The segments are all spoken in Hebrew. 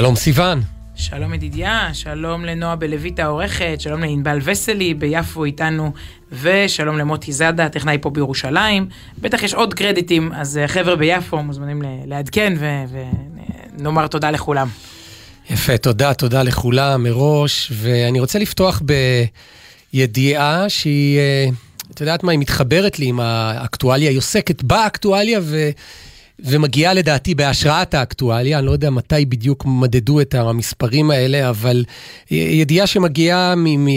שלום סיון. שלום ידידיה, שלום לנועה בלויט העורכת, שלום לענבל וסלי ביפו איתנו, ושלום למוטי זאדה, טכנאי פה בירושלים. בטח יש עוד קרדיטים, אז אה, חבר'ה ביפו מוזמנים לעדכן ונאמר תודה לכולם. יפה, תודה, תודה לכולם מראש, ואני רוצה לפתוח בידיעה שהיא, אה, את יודעת מה, היא מתחברת לי עם האקטואליה, היא עוסקת באקטואליה ו... ומגיעה לדעתי בהשראת האקטואליה, אני לא יודע מתי בדיוק מדדו את המספרים האלה, אבל ידיעה שמגיעה מ... מ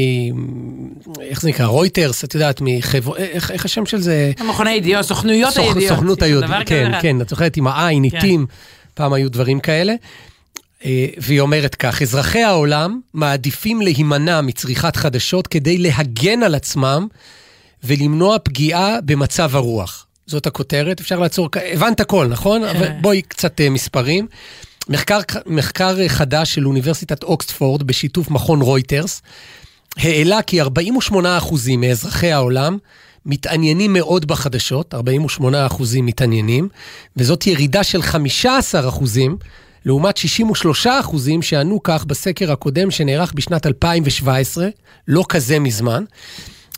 איך זה נקרא? רויטרס, את יודעת, מחבר... איך, איך השם של זה? מכוני ידיעות, סוכנויות סוכ... הידיעות. סוכנות הידיעות, כן, כן, את זוכרת עם העין, כן. עיתים, פעם היו דברים כאלה. אה, והיא אומרת כך, אזרחי העולם מעדיפים להימנע מצריכת חדשות כדי להגן על עצמם ולמנוע פגיעה במצב הרוח. זאת הכותרת, אפשר לעצור, הבנת הכל, נכון? אבל בואי קצת uh, מספרים. מחקר, מחקר חדש של אוניברסיטת אוקספורד בשיתוף מכון רויטרס, העלה כי 48% מאזרחי העולם מתעניינים מאוד בחדשות, 48% מתעניינים, וזאת ירידה של 15% לעומת 63% שענו כך בסקר הקודם שנערך בשנת 2017, לא כזה מזמן.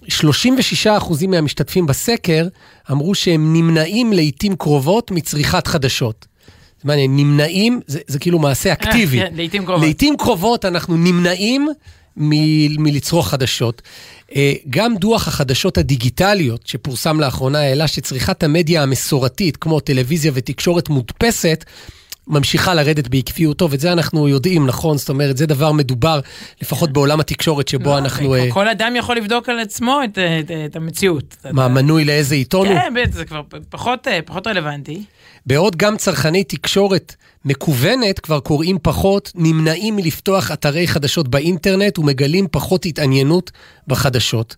36% מהמשתתפים בסקר אמרו שהם נמנעים לעיתים קרובות מצריכת חדשות. זאת אומרת, נמנעים, זה, זה כאילו מעשה אקטיבי. כן, לעיתים קרובות. לעיתים קרובות אנחנו נמנעים מ- מלצרוך חדשות. אה, גם דוח החדשות הדיגיטליות שפורסם לאחרונה העלה שצריכת המדיה המסורתית, כמו טלוויזיה ותקשורת מודפסת, ממשיכה לרדת בעקביותו, ואת זה אנחנו יודעים, נכון? זאת אומרת, זה דבר מדובר, לפחות בעולם התקשורת שבו לא, אנחנו... Uh... כל אדם יכול לבדוק על עצמו את, את, את המציאות. מה, מנוי לאיזה עיתון הוא? כן, זה כבר פחות, אה, פחות רלוונטי. בעוד גם צרכני תקשורת מקוונת כבר קוראים פחות, נמנעים מלפתוח אתרי חדשות באינטרנט ומגלים פחות התעניינות בחדשות.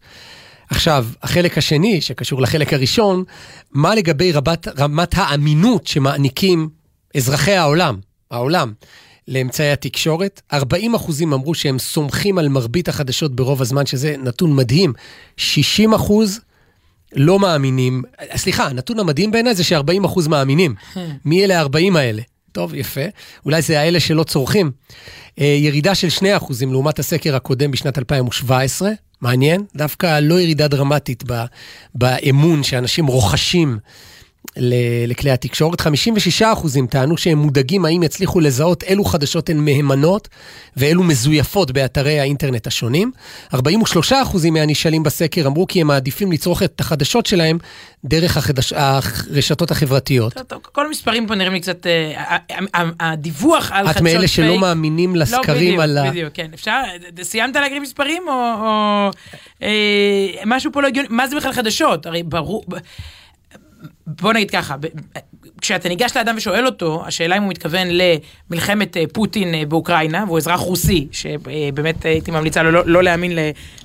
עכשיו, החלק השני, שקשור לחלק הראשון, מה לגבי רבת, רמת האמינות שמעניקים אזרחי העולם, העולם, לאמצעי התקשורת. 40 אחוזים אמרו שהם סומכים על מרבית החדשות ברוב הזמן, שזה נתון מדהים. 60 אחוז לא מאמינים. סליחה, הנתון המדהים בעיניי זה ש-40 אחוז מאמינים. מי אלה ה-40 האלה? טוב, יפה. אולי זה האלה שלא צורכים. אה, ירידה של 2 אחוזים לעומת הסקר הקודם בשנת 2017. מעניין, דווקא לא ירידה דרמטית באמון שאנשים רוכשים לכלי התקשורת. 56 אחוזים טענו שהם מודאגים האם יצליחו לזהות אילו חדשות הן מהימנות ואילו מזויפות באתרי האינטרנט השונים. 43 אחוזים מהנשאלים בסקר אמרו כי הם מעדיפים לצרוך את החדשות שלהם דרך החדש... הרשתות החברתיות. טוב, טוב, כל המספרים פה נראים לי קצת, אה, הדיווח על חדשות פייק. את מאלה שלא מאמינים לא, לסקרים לא, על ה... לא, בדיוק, בדיוק, כן. אפשר, סיימת להקריא מספרים או, או אה, משהו פה לא הגיוני? מה זה בכלל חדשות? הרי ברור... בוא נגיד ככה, כשאתה ניגש לאדם ושואל אותו, השאלה אם הוא מתכוון למלחמת אה, פוטין אה, באוקראינה, והוא אזרח רוסי, שבאמת הייתי ממליצה לו לא, לא להאמין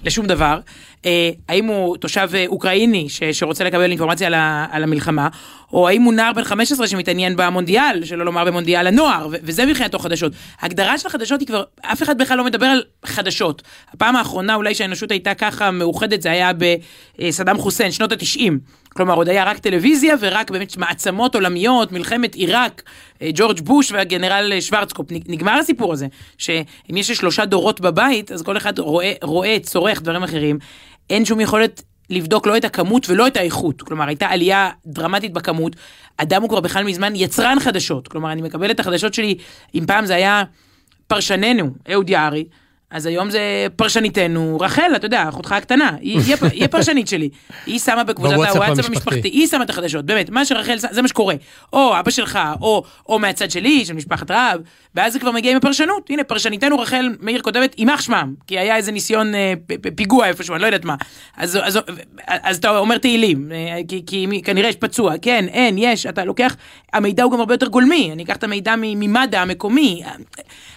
לשום דבר, אה, האם הוא תושב אוקראיני שרוצה לקבל אינפורמציה על, המלחמה, או האם הוא נער בן 15 שמתעניין במונדיאל, שלא לומר במונדיאל הנוער, וזה מבחינתו חדשות. ההגדרה של החדשות היא כבר, אף אחד בכלל לא מדבר על חדשות. הפעם האחרונה אולי שהאנושות הייתה ככה מאוחדת, זה היה בסדאם חוסיין, שנות התשעים. כלומר, עוד היה רק טלוויזיה ורק באמת מעצמות עולמיות, מלחמת עיראק, אה, ג'ורג' בוש והגנרל שוורצקופ. נגמר הסיפור הזה, שאם יש שלושה דורות בבית, אז כל אחד רואה, רואה צורך דברים אחרים. אין שום יכולת לבדוק לא את הכמות ולא את האיכות. כלומר, הייתה עלייה דרמטית בכמות. אדם הוא כבר בכלל מזמן יצרן חדשות. כלומר, אני מקבל את החדשות שלי, אם פעם זה היה פרשננו, אהוד יערי, אז היום זה פרשניתנו, רחל, אתה יודע, אחותך הקטנה, היא, היא, היא פרשנית שלי. היא שמה בקבוצת הוואטסאפ המשפחתי, היא שמה את החדשות, באמת, מה שרחל, זה מה שקורה. או אבא שלך, או, או מהצד שלי, של משפחת רב, ואז זה כבר מגיע עם הפרשנות. הנה, פרשניתנו רחל מאיר כותבת, יימח שמם, כי היה איזה ניסיון אה, פיגוע איפשהו, אני לא יודעת מה. אז, אז, אז, אז אתה אומר תהילים, אה, כי, כי כנראה יש פצוע. כן, אין, יש, אתה לוקח, המידע הוא גם הרבה יותר גולמי, אני אקח את המידע ממד"א המקומי,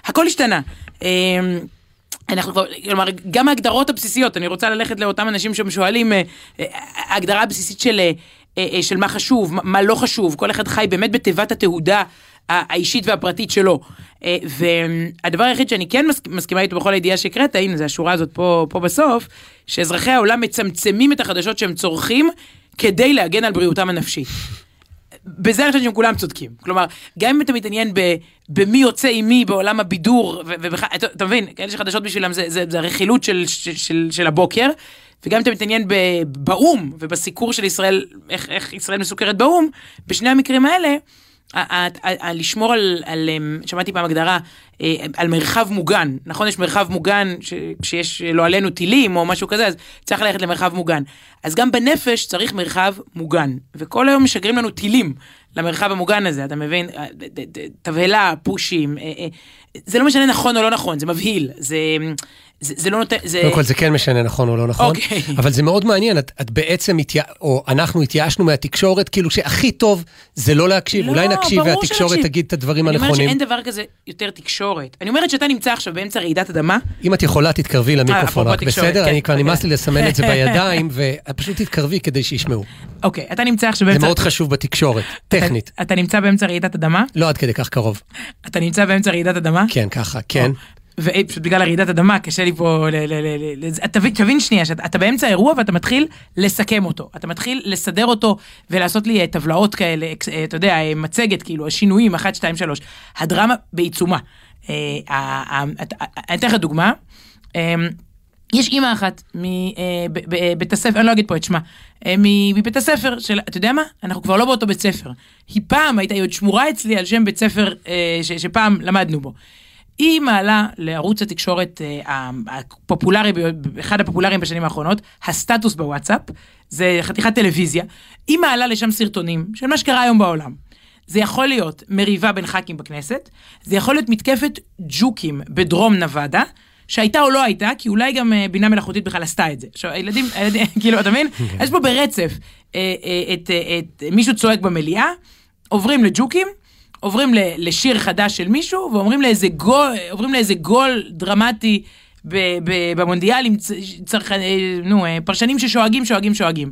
הכל השתנה. אה, אנחנו כבר, כלומר, גם ההגדרות הבסיסיות, אני רוצה ללכת לאותם אנשים ששואלים, אה, אה, ההגדרה הבסיסית של, אה, של מה חשוב, מה לא חשוב, כל אחד חי באמת בתיבת התהודה האישית והפרטית שלו. והדבר היחיד שאני כן מסכימה איתו בכל הידיעה שהקראת, הנה, זה השורה הזאת פה, פה בסוף, שאזרחי העולם מצמצמים את החדשות שהם צורכים כדי להגן על בריאותם הנפשית. בזה אני חושבת שהם כולם צודקים. כלומר, גם אם אתה מתעניין ב, במי יוצא עם מי בעולם הבידור, ובכלל, אתה, אתה מבין, כאלה שחדשות בשבילם זה, זה, זה הרכילות של, של, של, של הבוקר, וגם אם אתה מתעניין באו"ם ובסיקור של ישראל, איך, איך ישראל מסוכרת באו"ם, בשני המקרים האלה, לשמור על, על, אמ, שמעתי פעם הגדרה, אה, על מרחב מוגן, נכון? יש מרחב מוגן, כשיש לא עלינו טילים או משהו כזה, אז צריך ללכת למרחב מוגן. אז גם בנפש צריך מרחב מוגן, וכל היום משגרים לנו טילים למרחב המוגן הזה, אתה מבין? אה, תבהלה, פושים, אה, זה לא משנה נכון או לא נכון, זה מבהיל, זה... זה, זה לא נותן, זה... קודם כל זה כן משנה נכון או לא נכון, okay. אוקיי. אבל זה מאוד מעניין, את, את בעצם, התייע... או אנחנו התייאשנו מהתקשורת, כאילו שהכי טוב זה לא להקשיב, לא, אולי נקשיב והתקשורת תגיד את הדברים אני הנכונים. אני אומרת שאין דבר כזה יותר תקשורת. אני אומרת שאתה נמצא עכשיו באמצע רעידת אדמה. אם את יכולה, תתקרבי למיקרופון רק, בסדר? כן, אני כבר נמאס לי לסמן את זה בידיים, ופשוט תתקרבי כדי שישמעו. אוקיי, אתה נמצא עכשיו באמצע... זה מאוד חשוב בתקשורת, טכנית. אתה נמצא באמצע רעידת אדמה? לא עד כדי כך קרוב. אתה נמצא באמצע רעידת אדמה? כן, ככה, כן. ופשוט בגלל הרעידת אדמה קשה לי פה, תבין שנייה, שאתה באמצע האירוע ואתה מתחיל לסכם אותו, אתה מתחיל לסדר אותו ולעשות לי אה, טבלאות כאלה, אה, אתה יודע, אה, מצגת כאילו, השינויים, 1, 2, 3, הדרמה בעיצומה. אני אתן לך דוגמה. יש אימא אחת מבית הספר, אני לא אגיד פה את שמה, מבית הספר של, אתה יודע מה? אנחנו כבר לא באותו בית ספר. היא פעם הייתה, היא עוד שמורה אצלי על שם בית ספר שפעם למדנו בו. היא מעלה לערוץ התקשורת אה, הפופולרי, אחד הפופולריים בשנים האחרונות, הסטטוס בוואטסאפ, זה חתיכת טלוויזיה, היא מעלה לשם סרטונים של מה שקרה היום בעולם. זה יכול להיות מריבה בין ח"כים בכנסת, זה יכול להיות מתקפת ג'וקים בדרום נבדה, שהייתה או לא הייתה, כי אולי גם אה, בינה מלאכותית בכלל עשתה את זה. עכשיו, הילדים, הילדים כאילו, אתה מבין? כן. יש פה ברצף אה, את, את, את מישהו צועק במליאה, עוברים לג'וקים, עוברים לשיר חדש של מישהו, ואומרים לאיזה גול, עוברים לאיזה גול דרמטי במונדיאל עם צרכני, אה, נו, אה, פרשנים ששואגים, שואגים, שואגים.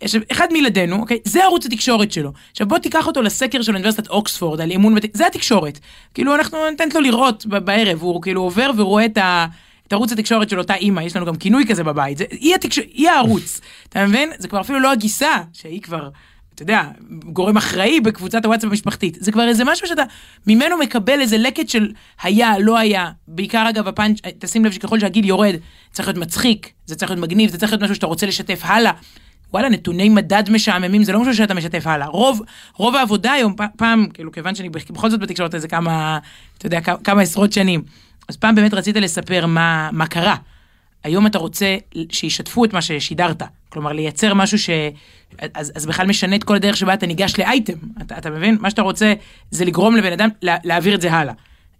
עכשיו, אחד מילדינו, אוקיי, זה ערוץ התקשורת שלו. עכשיו בוא תיקח אותו לסקר של אוניברסיטת אוקספורד על אמון, זה התקשורת. כאילו אנחנו ניתן לו לראות בערב, הוא כאילו עובר ורואה את ה... את ערוץ התקשורת של אותה אימא, יש לנו גם כינוי כזה בבית, זה, היא, התקשור, היא הערוץ, אתה מבין? זה כבר אפילו לא הגיסה, שהיא כבר אתה יודע, גורם אחראי בקבוצת הוואטסאפ המשפחתית. זה כבר איזה משהו שאתה ממנו מקבל איזה לקט של היה, לא היה. בעיקר אגב הפאנץ', תשים לב שככל שהגיל יורד, צריך להיות מצחיק, זה צריך להיות מגניב, זה צריך להיות משהו שאתה רוצה לשתף הלאה. וואלה, נתוני מדד משעממים, זה לא משהו שאתה משתף הלאה. רוב, רוב העבודה היום, פעם, כאילו, כיוון שאני בכל זאת בתקשורת איזה כמה, אתה יודע, כמה, עשרות שנים, אז פעם באמת רצית לספר מה, מה קרה. היום אתה רוצה שישתפו את מה ששידרת. כלומר, לייצר משהו ש... אז, אז בכלל משנה את כל הדרך שבה אתה ניגש לאייטם. אתה, אתה מבין? מה שאתה רוצה זה לגרום לבן אדם לה, להעביר את זה הלאה.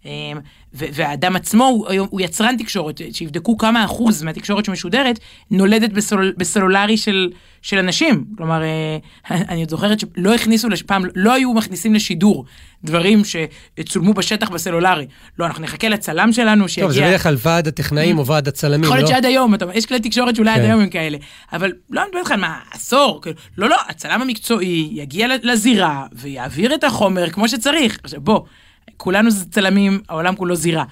אמ, והאדם עצמו הוא, הוא יצרן תקשורת, שיבדקו כמה אחוז מהתקשורת שמשודרת נולדת בסול, בסלולרי של, של אנשים. כלומר, אה, אני עוד זוכרת שלא הכניסו, פעם לא היו מכניסים לשידור דברים שצולמו בשטח בסלולרי. לא, אנחנו נחכה לצלם שלנו שיגיע... טוב, זה בדרך כלל ועד הטכנאים או ועד הצלמים, לא? יכול להיות שעד היום, יש כלי תקשורת שאולי עד כן. היום הם כאלה. אבל לא, אני מדבר איתך, מה, עשור? כאילו, לא, לא, הצלם המקצועי יגיע לזירה ויעביר את החומר כמו שצריך. עכשיו, בוא. כולנו זה צלמים, העולם כולו זירה.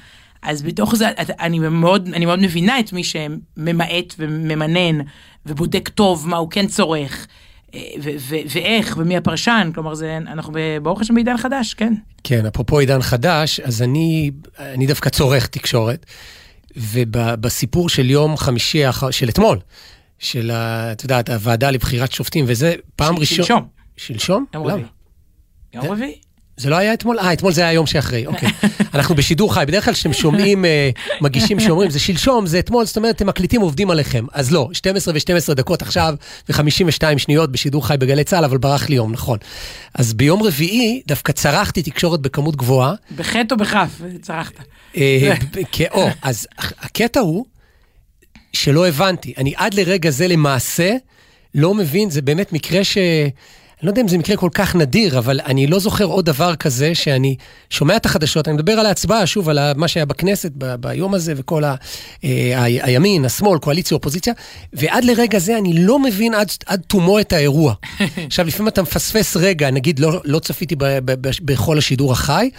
אז בתוך זה אני מאוד, אני מאוד מבינה את מי שממעט וממנן ובודק טוב מה הוא כן צורך. אה, ואיך ומי הפרשן, כלומר זה, אנחנו ברוך השם בעידן חדש, כן. כן, אפרופו עידן חדש, אז אני, אני דווקא צורך תקשורת, ובסיפור של יום חמישי, של אתמול, של, את יודעת, הוועדה לבחירת שופטים, וזה פעם ראשונה... שלשום. שלשום? יום רביעי. יום רביעי. זה לא היה אתמול? אה, אתמול זה היה היום שאחרי, אוקיי. אנחנו בשידור חי, בדרך כלל כשאתם שומעים אה, מגישים שאומרים, זה שלשום, זה אתמול, זאת אומרת, אתם מקליטים, עובדים עליכם. אז לא, 12 ו-12 דקות עכשיו, ו-52 שניות בשידור חי בגלי צה"ל, אבל ברח לי יום, נכון. אז ביום רביעי דווקא צרחתי תקשורת בכמות גבוהה. בחטא או בכף צרחת? אה, או, אז הקטע הוא שלא הבנתי. אני עד לרגע זה למעשה לא מבין, זה באמת מקרה ש... אני לא יודע אם זה מקרה כל כך נדיר, אבל אני לא זוכר עוד דבר כזה שאני שומע את החדשות, אני מדבר על ההצבעה, שוב, על מה שהיה בכנסת ב- ביום הזה, וכל ה- ה- ה- הימין, השמאל, קואליציה, אופוזיציה, ועד לרגע זה אני לא מבין עד, עד תומו את האירוע. עכשיו, לפעמים אתה מפספס רגע, נגיד לא, לא צפיתי ב- ב- ב- בכל השידור החי,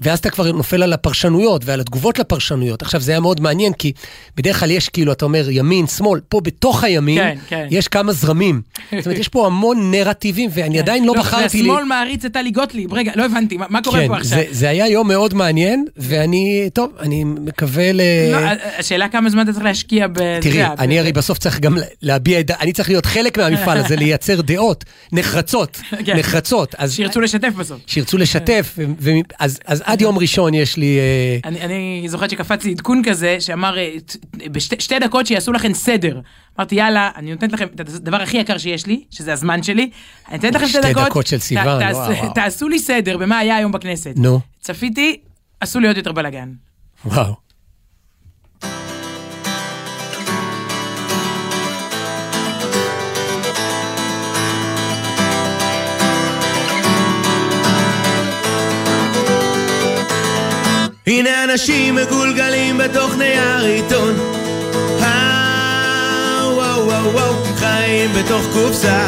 ואז אתה כבר נופל על הפרשנויות ועל התגובות לפרשנויות. עכשיו, זה היה מאוד מעניין, כי בדרך כלל יש כאילו, אתה אומר, ימין, שמאל, פה בתוך הימין, כן, כן. יש כמה זרמים. זאת אומרת, יש פה המון נרטיבים, ואני עדיין לא בחרתי לי... והשמאל מעריץ את טלי גוטליב, רגע, לא הבנתי, מה, מה קורה כן, פה עכשיו? זה, זה היה יום מאוד מעניין, ואני, טוב, אני מקווה ל... לא, השאלה כמה זמן אתה צריך להשקיע ב... תראי, יודע, אני הרי בסוף צריך גם להביע את... אני צריך להיות חלק מהמפעל הזה, לייצר דעות נחרצות, כן. נחרצות. אז שירצו לשתף בסוף. שירצו לשתף, ו- אז אז עד יום ראשון יש לי... אה, אני, זוכרת שקפץ לי עדכון כזה שאמר אה, בשתי שתי דקות שיעשו לכם סדר. אמרתי יאללה אני נותנת לכם את הדבר הכי יקר שיש לי שזה הזמן שלי. אני נותנת לכם שתי שתי דקות. דקות של סיוון, וואו. תעשו לי סדר במה היה היום בכנסת. נו, צפיתי עשו לי עוד יותר בלאגן. וואו. הנה אנשים מגולגלים בתוך נייר עיתון. וואו וואו וואו חיים בתוך קופסה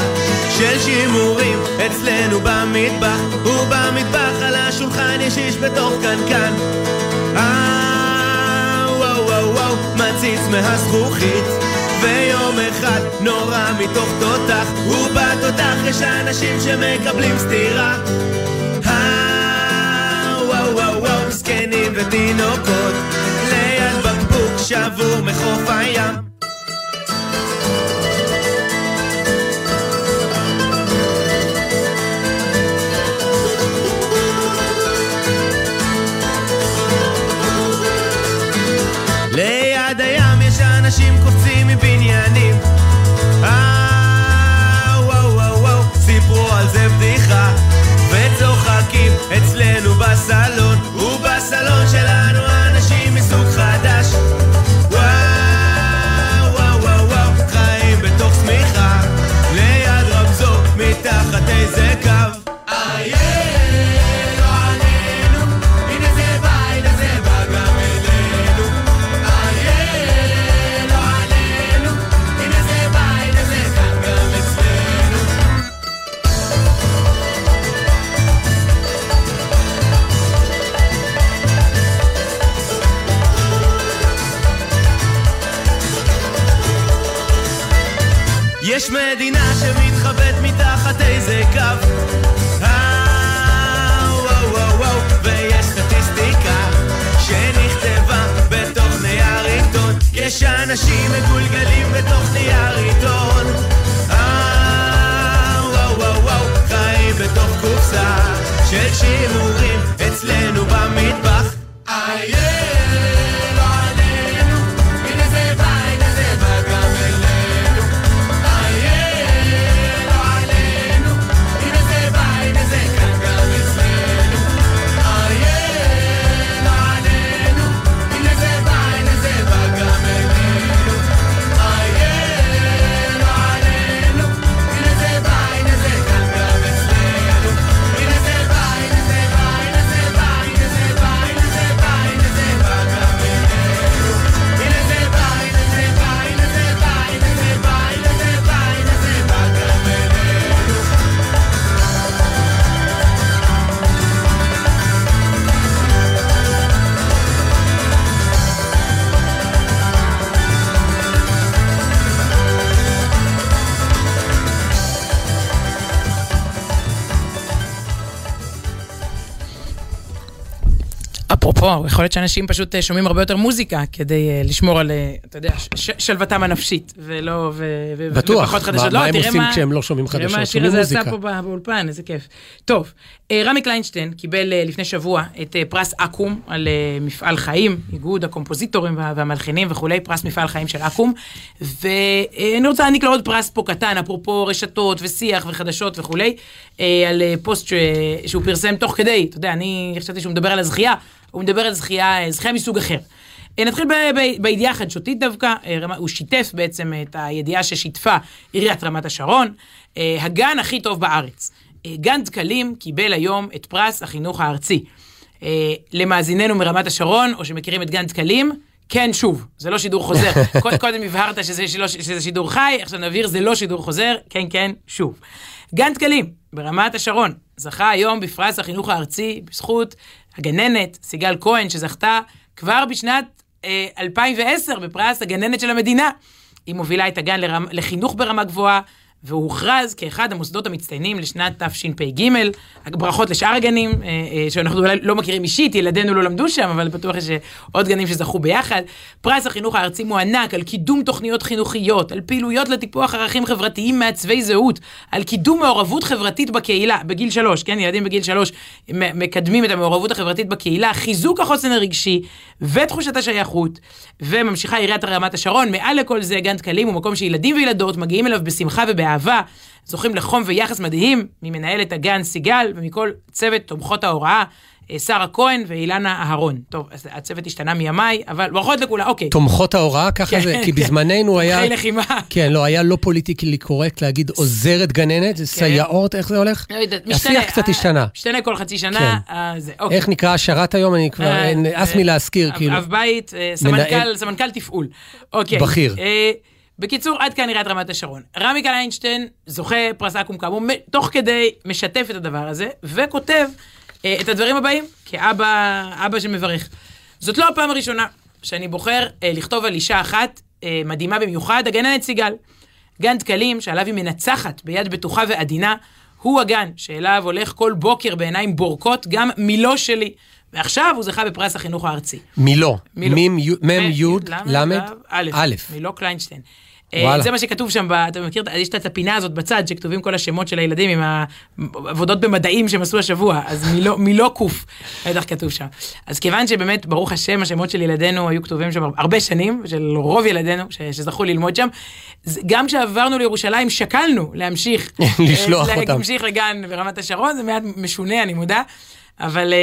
של שימורים. אצלנו במטבח ובמטבח על השולחן קנקן. וואו וואו וואו ויום אחד מתוך אנשים סטירה. וואו וואו וואו, זקנים ותינוקות ליד בקבוק שבור מחוף הים אפרופו, יכול להיות שאנשים פשוט אה, שומעים הרבה יותר מוזיקה כדי אה, לשמור על, אה, אתה יודע, שלוותם הנפשית, ולא, בטוח. ופחות חדשות. מה- לא, מה הם עושים כשהם לא שומעים תראה מה חדשות? השיר הזה עשה. פה בא- באולפן, איזה כיף. טוב, רמי קליינשטיין קיבל לפני שבוע את פרס אקו"ם על מפעל חיים, איגוד הקומפוזיטורים וה- והמלחינים וכולי, פרס מפעל חיים של אקו"ם, ואני רוצה להעניק לו עוד פרס פה קטן, אפרופו רשתות ושיח וחדשות וכולי, על פוסט ש- שהוא פרסם תוך כדי, אתה יודע, אני חשבתי שהוא מדבר על הזכייה, הוא מדבר על זכייה, אה, זכייה מסוג אחר. אה, נתחיל ב- ב- בידיעה החדשותית דווקא, אה, הוא שיתף בעצם את הידיעה ששיתפה עיריית רמת השרון, הגן הכי טוב בארץ. גן דקלים קיבל היום את פרס החינוך הארצי. למאזיננו מרמת השרון, או שמכירים את גן דקלים, כן, שוב, זה לא שידור חוזר. קוד- קודם הבהרת שזה, שלא, שזה שידור חי, עכשיו נבהיר, זה לא שידור חוזר, כן, כן, שוב. גן דקלים, ברמת השרון, זכה היום בפרס החינוך הארצי בזכות הגננת, סיגל כהן, שזכתה כבר בשנת אה, 2010 בפרס הגננת של המדינה. היא מובילה את הגן לרמ, לחינוך ברמה גבוהה, והוא הוכרז כאחד המוסדות המצטיינים לשנת תשפ"ג. ברכות לשאר הגנים, אה, אה, שאנחנו אולי לא מכירים אישית, ילדינו לא למדו שם, אבל בטוח יש עוד גנים שזכו ביחד. פרס החינוך הארצי מוענק על קידום תוכניות חינוכיות, על פעילויות לטיפוח ערכים חברתיים מעצבי זהות, על קידום מעורבות חברתית בקהילה, בגיל שלוש, כן, ילדים בגיל שלוש מקדמים את המעורבות החברתית בקהילה, חיזוק החוסן הרגשי ותחושת השייכות, וממשיכה עיריית רמת השרון, מעל לכל זה גן דקלים הוא מקום שילדים וילדות מגיעים אליו בשמחה ובאהבה, זוכים לחום ויחס מדהים ממנהלת הגן סיגל ומכל צוות תומכות ההוראה. אה, שרה כהן ואילנה אהרון. טוב, אז הצוות השתנה מימיי, אבל ברכות לכולם, אוקיי. תומכות ההוראה, ככה זה, כי בזמננו היה... תומכי לחימה. כן, לא, היה לא politically correct להגיד עוזרת גננת, זה סייעות, איך זה הולך? לא יודעת, משתנה. השיח קצת אה, השתנה. משתנה כל חצי שנה, כן. אה, זה, אוקיי. איך נקרא השרת היום? אני כבר, נמאס אה, מלהזכיר, כאילו. אב בית, אה, סמנכ"ל, סמנכ"ל תפעול. אוקיי. בכיר. בקיצור, עד כאן עיריית רמת השרון. רמי קליינשטיין, זוכה פרס אקו"ם כאמור, תוך כדי משתף את הדבר הזה, וכותב אה, את הדברים הבאים, כאבא אבא שמברך. זאת לא הפעם הראשונה שאני בוחר אה, לכתוב על אישה אחת אה, מדהימה במיוחד, הגננת סיגל. גן דקלים, שעליו היא מנצחת ביד בטוחה ועדינה, הוא הגן שאליו הולך כל בוקר בעיניים בורקות, גם מילו שלי. ועכשיו הוא זכה בפרס החינוך הארצי. מילו. מילו. מם י' למד א'. מילו קליינשטיין. וואלה. אה, זה מה שכתוב שם, אתה מכיר, יש את הפינה הזאת בצד, שכתובים כל השמות של הילדים עם העבודות במדעים שהם עשו השבוע, אז מילו, מילו קוף, בטח כתוב שם. אז כיוון שבאמת, ברוך השם, השמות של ילדינו היו כתובים שם הרבה שנים, של רוב ילדינו, ש, שזכו ללמוד שם, גם כשעברנו לירושלים, שקלנו להמשיך. לשלוח אה, אותם. להמשיך לגן ברמת השרון, זה מעט משונה, אני מודה, אבל...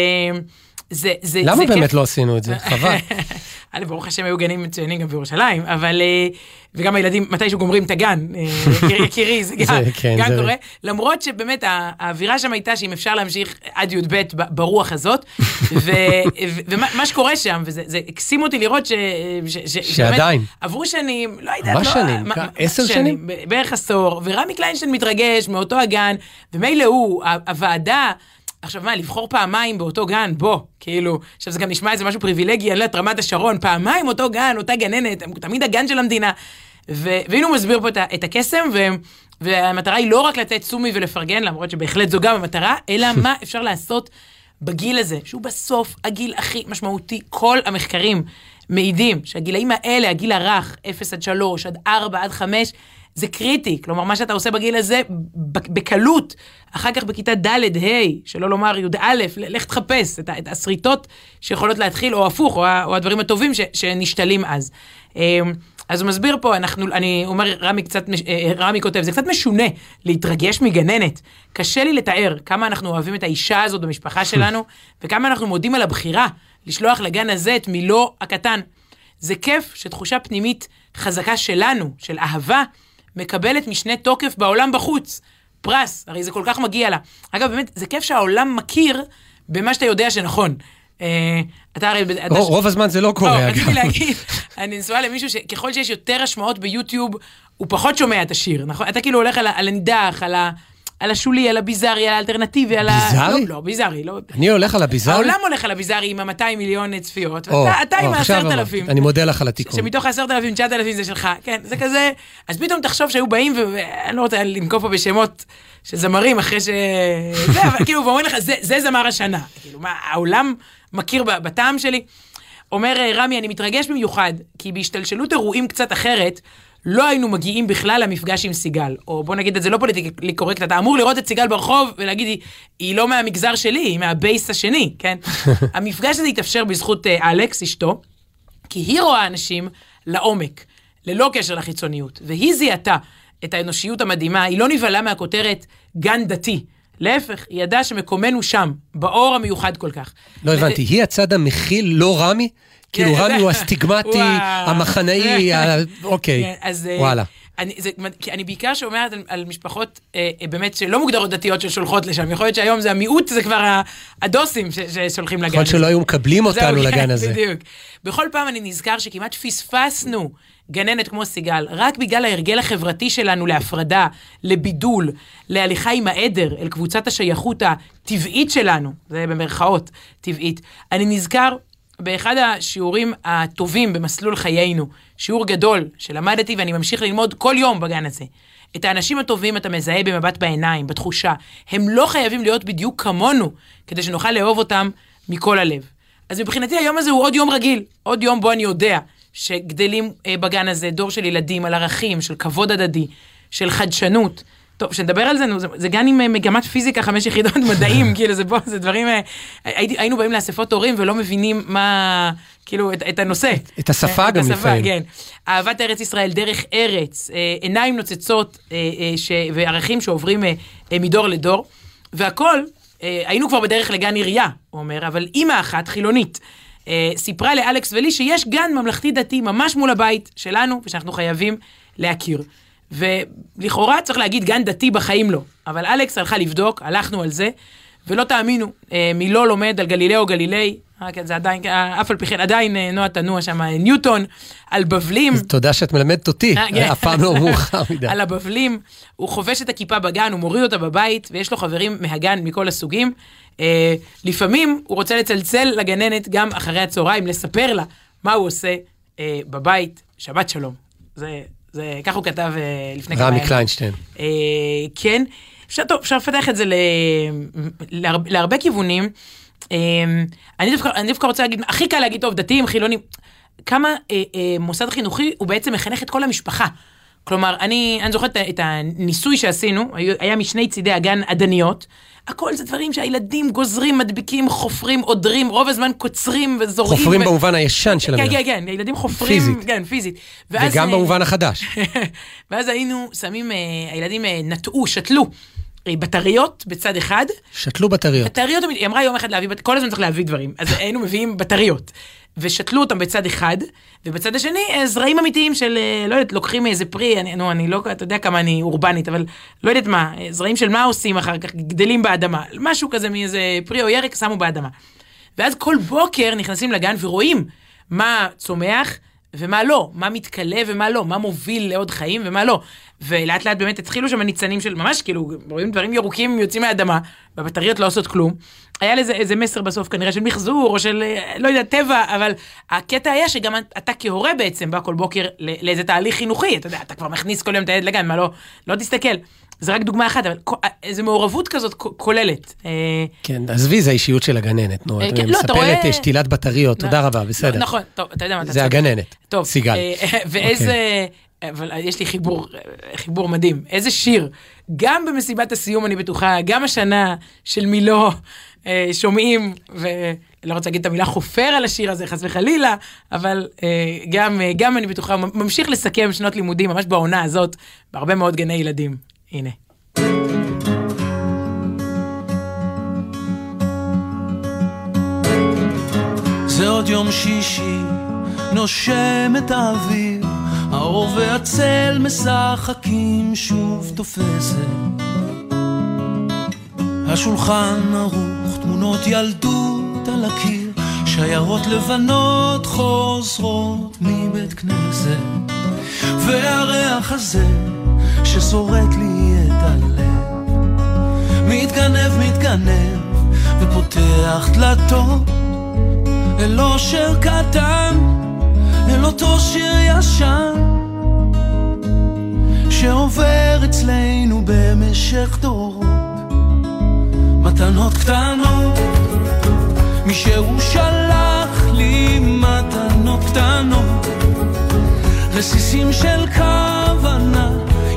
זה, זה, למה זה באמת כיף. לא עשינו את זה? חבל. א', ברוך השם היו גנים מצוינים גם בירושלים, אבל... אה, וגם הילדים מתישהו גומרים את הגן, אה, יקיר- יקירי, זה גם כן, גם זה- קורה. למרות שבאמת האווירה שם הייתה שאם אפשר להמשיך עד י"ב ברוח הזאת, ו- ו- ומה מה שקורה שם, וזה זה הקסים אותי לראות ש... ש- ש- שעדיין. עברו שנים, לא יודעת, מה לא... שנים? עשר שנים? בערך עשור, ורמי קליינשטיין מתרגש מאותו הגן, ומילא הוא, הוועדה... עכשיו מה, לבחור פעמיים באותו גן, בוא, כאילו, עכשיו זה גם נשמע איזה משהו פריבילגי, אני לא יודעת, רמת השרון, פעמיים אותו גן, אותה גננת, תמיד הגן של המדינה. ו- והנה הוא מסביר פה את, את הקסם, ו- והמטרה היא לא רק לתת סומי ולפרגן, למרות שבהחלט זו גם המטרה, אלא מה אפשר לעשות בגיל הזה, שהוא בסוף הגיל הכי משמעותי. כל המחקרים מעידים שהגילאים האלה, הגיל הרך, 0 עד 3, עד 4, עד 5, זה קריטי. כלומר, מה שאתה עושה בגיל הזה, בקלות, אחר כך בכיתה ד', ה', שלא לומר י"א, לך תחפש את, את השריטות שיכולות להתחיל, או הפוך, או, או הדברים הטובים ש, שנשתלים אז. אמ, אז הוא מסביר פה, אנחנו, אני אומר, רמי קצת, מש- אה, רמי כותב, זה קצת משונה להתרגש מגננת. קשה לי לתאר כמה אנחנו אוהבים את האישה הזאת במשפחה שלנו, וכמה אנחנו מודים על הבחירה לשלוח לגן הזה את מילו הקטן. זה כיף שתחושה פנימית חזקה שלנו, של אהבה, מקבלת משנה תוקף בעולם בחוץ. פרס, הרי זה כל כך מגיע לה. אגב, באמת, זה כיף שהעולם מכיר במה שאתה יודע שנכון. אה, אתה הרי... אתה- רוב רוב הזמן זה לא לא, קורה, רציתי אגב. להגיד, אני נשואה למישהו שככל שיש יותר השמעות ביוטיוב, הוא פחות שומע את השיר, נכון? אתה כאילו הולך על הנידח, על ה... על השולי, על הביזארי, על האלטרנטיבי, על ה... ביזארי? לא, לא, ביזארי, לא... אני הולך על הביזארי? העולם הולך על הביזארי עם ה-200 מיליון צפיות, או, ואתה אתה עם או, עכשיו ה-10,000. אמרתי. אני מודה לך על התיקון. שמתוך ה-10,000, 9,000 זה שלך, כן, זה כזה, אז פתאום תחשוב שהיו באים, ואני לא רוצה לנקוב פה בשמות של זמרים אחרי ש... זה, אבל כאילו, ואומרים לך, זה, זה זמר השנה. כאילו, מה, העולם מכיר בטעם שלי? אומר רמי, אני מתרגש במיוחד, כי בהשתלשלות אירועים קצת אחרת, לא היינו מגיעים בכלל למפגש עם סיגל. או בוא נגיד את זה לא פוליטיקלי קורקט, אתה אמור לראות את סיגל ברחוב ולהגיד, היא, היא לא מהמגזר שלי, היא מהבייס השני, כן? המפגש הזה התאפשר בזכות אה, אלכס, אשתו, כי היא רואה אנשים לעומק, ללא קשר לחיצוניות, והיא זיהתה את האנושיות המדהימה, היא לא נבהלה מהכותרת גן דתי. להפך, היא ידעה שמקומנו שם, באור המיוחד כל כך. לא הבנתי, היא הצד המכיל, לא רמי? כאילו כן, רמי זה- הוא הסטיגמטי, המחנאי, אוקיי, כן, אה, וואלה. אני, זה, כי אני בעיקר שומעת על, על משפחות אה, אה, באמת שלא מוגדרות דתיות ששולחות לשם. יכול להיות שהיום זה המיעוט, זה כבר ה- הדוסים ש, ששולחים לגן יכול להיות הזה. שלא היו מקבלים אותנו זהו, לגן כן, הזה. בדיוק. בכל פעם אני נזכר שכמעט פספסנו גננת כמו סיגל, רק בגלל ההרגל החברתי שלנו להפרדה, לבידול, להליכה עם העדר אל קבוצת השייכות הטבעית שלנו, זה במרכאות טבעית. אני נזכר באחד השיעורים הטובים במסלול חיינו, שיעור גדול שלמדתי ואני ממשיך ללמוד כל יום בגן הזה. את האנשים הטובים אתה מזהה במבט בעיניים, בתחושה. הם לא חייבים להיות בדיוק כמונו, כדי שנוכל לאהוב אותם מכל הלב. אז מבחינתי היום הזה הוא עוד יום רגיל, עוד יום בו אני יודע שגדלים אה, בגן הזה דור של ילדים על ערכים, של כבוד הדדי, של חדשנות. טוב, שנדבר על זה, נו, זה, זה גן עם אה, מגמת פיזיקה, חמש יחידות מדעים, כאילו זה בוא, זה דברים, אה, הייתי, היינו באים לאספות הורים ולא מבינים מה, כאילו, את, את הנושא. את השפה את גם השפה, לפעמים. כן. אהבת ארץ ישראל, דרך ארץ, אה, עיניים נוצצות אה, אה, ש, וערכים שעוברים אה, אה, מדור לדור, והכל, אה, היינו כבר בדרך לגן עירייה, הוא אומר, אבל אימא אחת, חילונית, אה, סיפרה לאלכס ולי שיש גן ממלכתי דתי ממש מול הבית שלנו, ושאנחנו חייבים להכיר. ולכאורה צריך להגיד גן דתי בחיים לא, אבל אלכס הלכה לבדוק, הלכנו על זה, ולא תאמינו, אה, מי לא לומד על גלילאו גלילי, אה, כן, זה עדיין, אה, אף על פי כן, עדיין אה, נועה תנוע שם, ניוטון, על בבלים. תודה שאת מלמדת אותי, כן. אף פעם לא מאוחר מדי. על הבבלים, הוא חובש את הכיפה בגן, הוא מוריד אותה בבית, ויש לו חברים מהגן מכל הסוגים. אה, לפעמים הוא רוצה לצלצל לגננת גם אחרי הצהריים, לספר לה מה הוא עושה אה, בבית. שבת שלום. זה, זה, כך הוא כתב אה, לפני כמה רמי ימים. קליינשטיין. אה, כן, אפשר, טוב, אפשר לפתח את זה ל, להרבה, להרבה כיוונים. אה, אני דווקא, אני דווקא רוצה להגיד, הכי קל להגיד, טוב, דתיים, חילונים, כמה אה, אה, מוסד חינוכי הוא בעצם מחנך את כל המשפחה. כלומר, אני, אני זוכרת את הניסוי שעשינו, היה משני צידי הגן עדניות. הכל זה דברים שהילדים גוזרים, מדביקים, חופרים, עודרים, רוב הזמן קוצרים וזורעים. חופרים ו... במובן הישן של כן, המילה. כן, כן, הילדים חופרים, פיזית. כן, פיזית. ואז, וגם אה, במובן החדש. ואז היינו שמים, אה, הילדים אה, נטעו, שתלו בטריות בצד אחד. שתלו בטריות. בטריות, היא אמרה יום אחד להביא, כל הזמן צריך להביא דברים. אז היינו מביאים בטריות. ושתלו אותם בצד אחד, ובצד השני אה, זרעים אמיתיים של, אה, לא יודעת, לוקחים איזה פרי, אני, נו, אני לא, אתה יודע כמה אני אורבנית, אבל לא יודעת מה, אה, זרעים של מה עושים אחר כך, גדלים באדמה, משהו כזה מאיזה פרי או ירק, שמו באדמה. ואז כל בוקר נכנסים לגן ורואים מה צומח ומה לא, מה מתכלה ומה לא, מה מוביל לעוד חיים ומה לא. ולאט לאט באמת התחילו שם ניצנים של ממש כאילו, רואים דברים ירוקים יוצאים מהאדמה, והבטריות לא עושות כלום. היה לזה איזה מסר בסוף כנראה של מחזור או של אה, לא יודע, טבע, אבל הקטע היה שגם אתה כהורה בעצם בא כל בוקר לאיזה תהליך חינוכי, אתה יודע, אתה כבר מכניס כל יום את הילד לגן, מה לא, לא תסתכל. זה רק דוגמה אחת, אבל איזו מעורבות כזאת כוללת. אה, כן, עזבי, זה האישיות של הגננת, נו. אה, את כן, לא, מספרת אה, שתילת בטריות, תודה לא, רבה, בסדר. נכון, טוב, אתה יודע מה, אתה זה צודק. הגננת, טוב, סיגל. אה, ואיזה, אבל יש לי חיבור, אה, חיבור מדהים. איזה שיר, גם במסיבת הסיום, אני בטוחה, גם השנה של מילו, אה, שומעים, ולא רוצה להגיד את המילה חופר על השיר הזה, חס וחלילה, אבל אה, גם, אה, גם אני בטוחה, ממשיך לסכם שנות לימודים, ממש בעונה הזאת, בהרבה מאוד גני ילדים. הנה. זה עוד יום שישי, נושם את האוויר, האור והצל משחקים שוב תופסת. השולחן ערוך, תמונות ילדות על הקיר, שיירות לבנות חוזרות מבית כנסת. והריח הזה ששורט לי הלב, מתגנב, מתגנב, ופותח דלתות. אל אושר קטן, אל אותו שיר ישן שעובר אצלנו במשך דורות מתנות קטנות מישהו שלח לי מתנות קטנות רסיסים של כוונה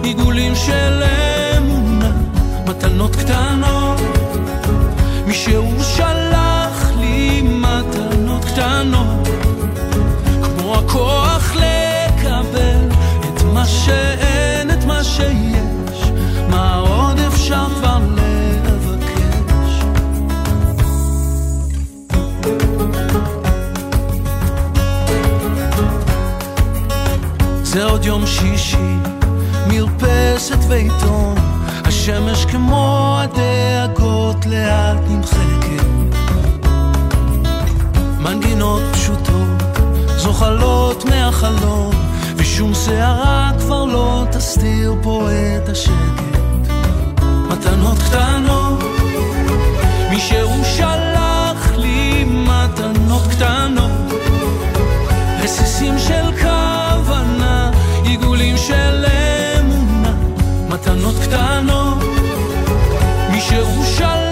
עיגולים של מתנות קטנות. מישהו שלח לי מתנות קטנות. כמו הכוח לקבל את מה שאין, את מה שיש. מה עוד אפשר כבר לבקש? זה עוד יום שישי מרפסת ועיתון, השמש כמו הדאגות לאט נמחקת. מנגינות פשוטות זוחלות מהחלום, ושום שערה כבר לא תסתיר פה את השקט. מתנות קטנות, מישהו שלח לי מתנות קטנות, רסיסים של כוונה, עיגולים של מתנות קטנות, מישהו שלח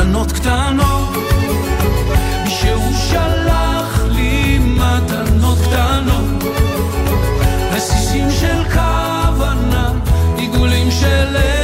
מתנות קטנות, מישהו שלח לי מתנות קטנות, רסיסים של כוונה, עיגולים של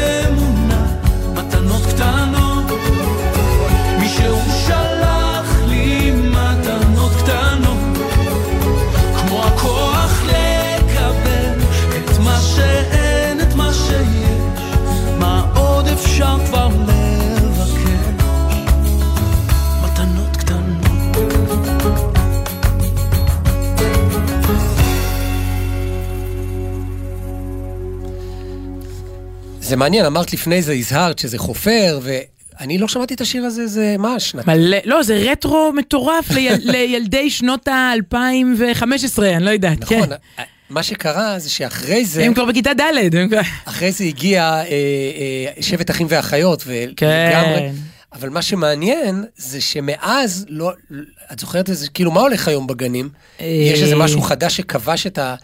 זה מעניין, אמרת לפני זה, הזהרת שזה חופר, ואני לא שמעתי את השיר הזה, זה מה, שנת... מלא, לא, זה רטרו מטורף ליל, לילדי שנות ה-2015, אני לא יודעת, נכון, כן. מה שקרה זה שאחרי זה, הם כבר בכיתה ד', הם כבר... אחרי זה הגיע אה, אה, שבט אחים ואחיות, ולגמרי, כן. אבל מה שמעניין זה שמאז, לא, את זוכרת איזה, כאילו, מה הולך היום בגנים? יש איזה משהו חדש שכבש את ה...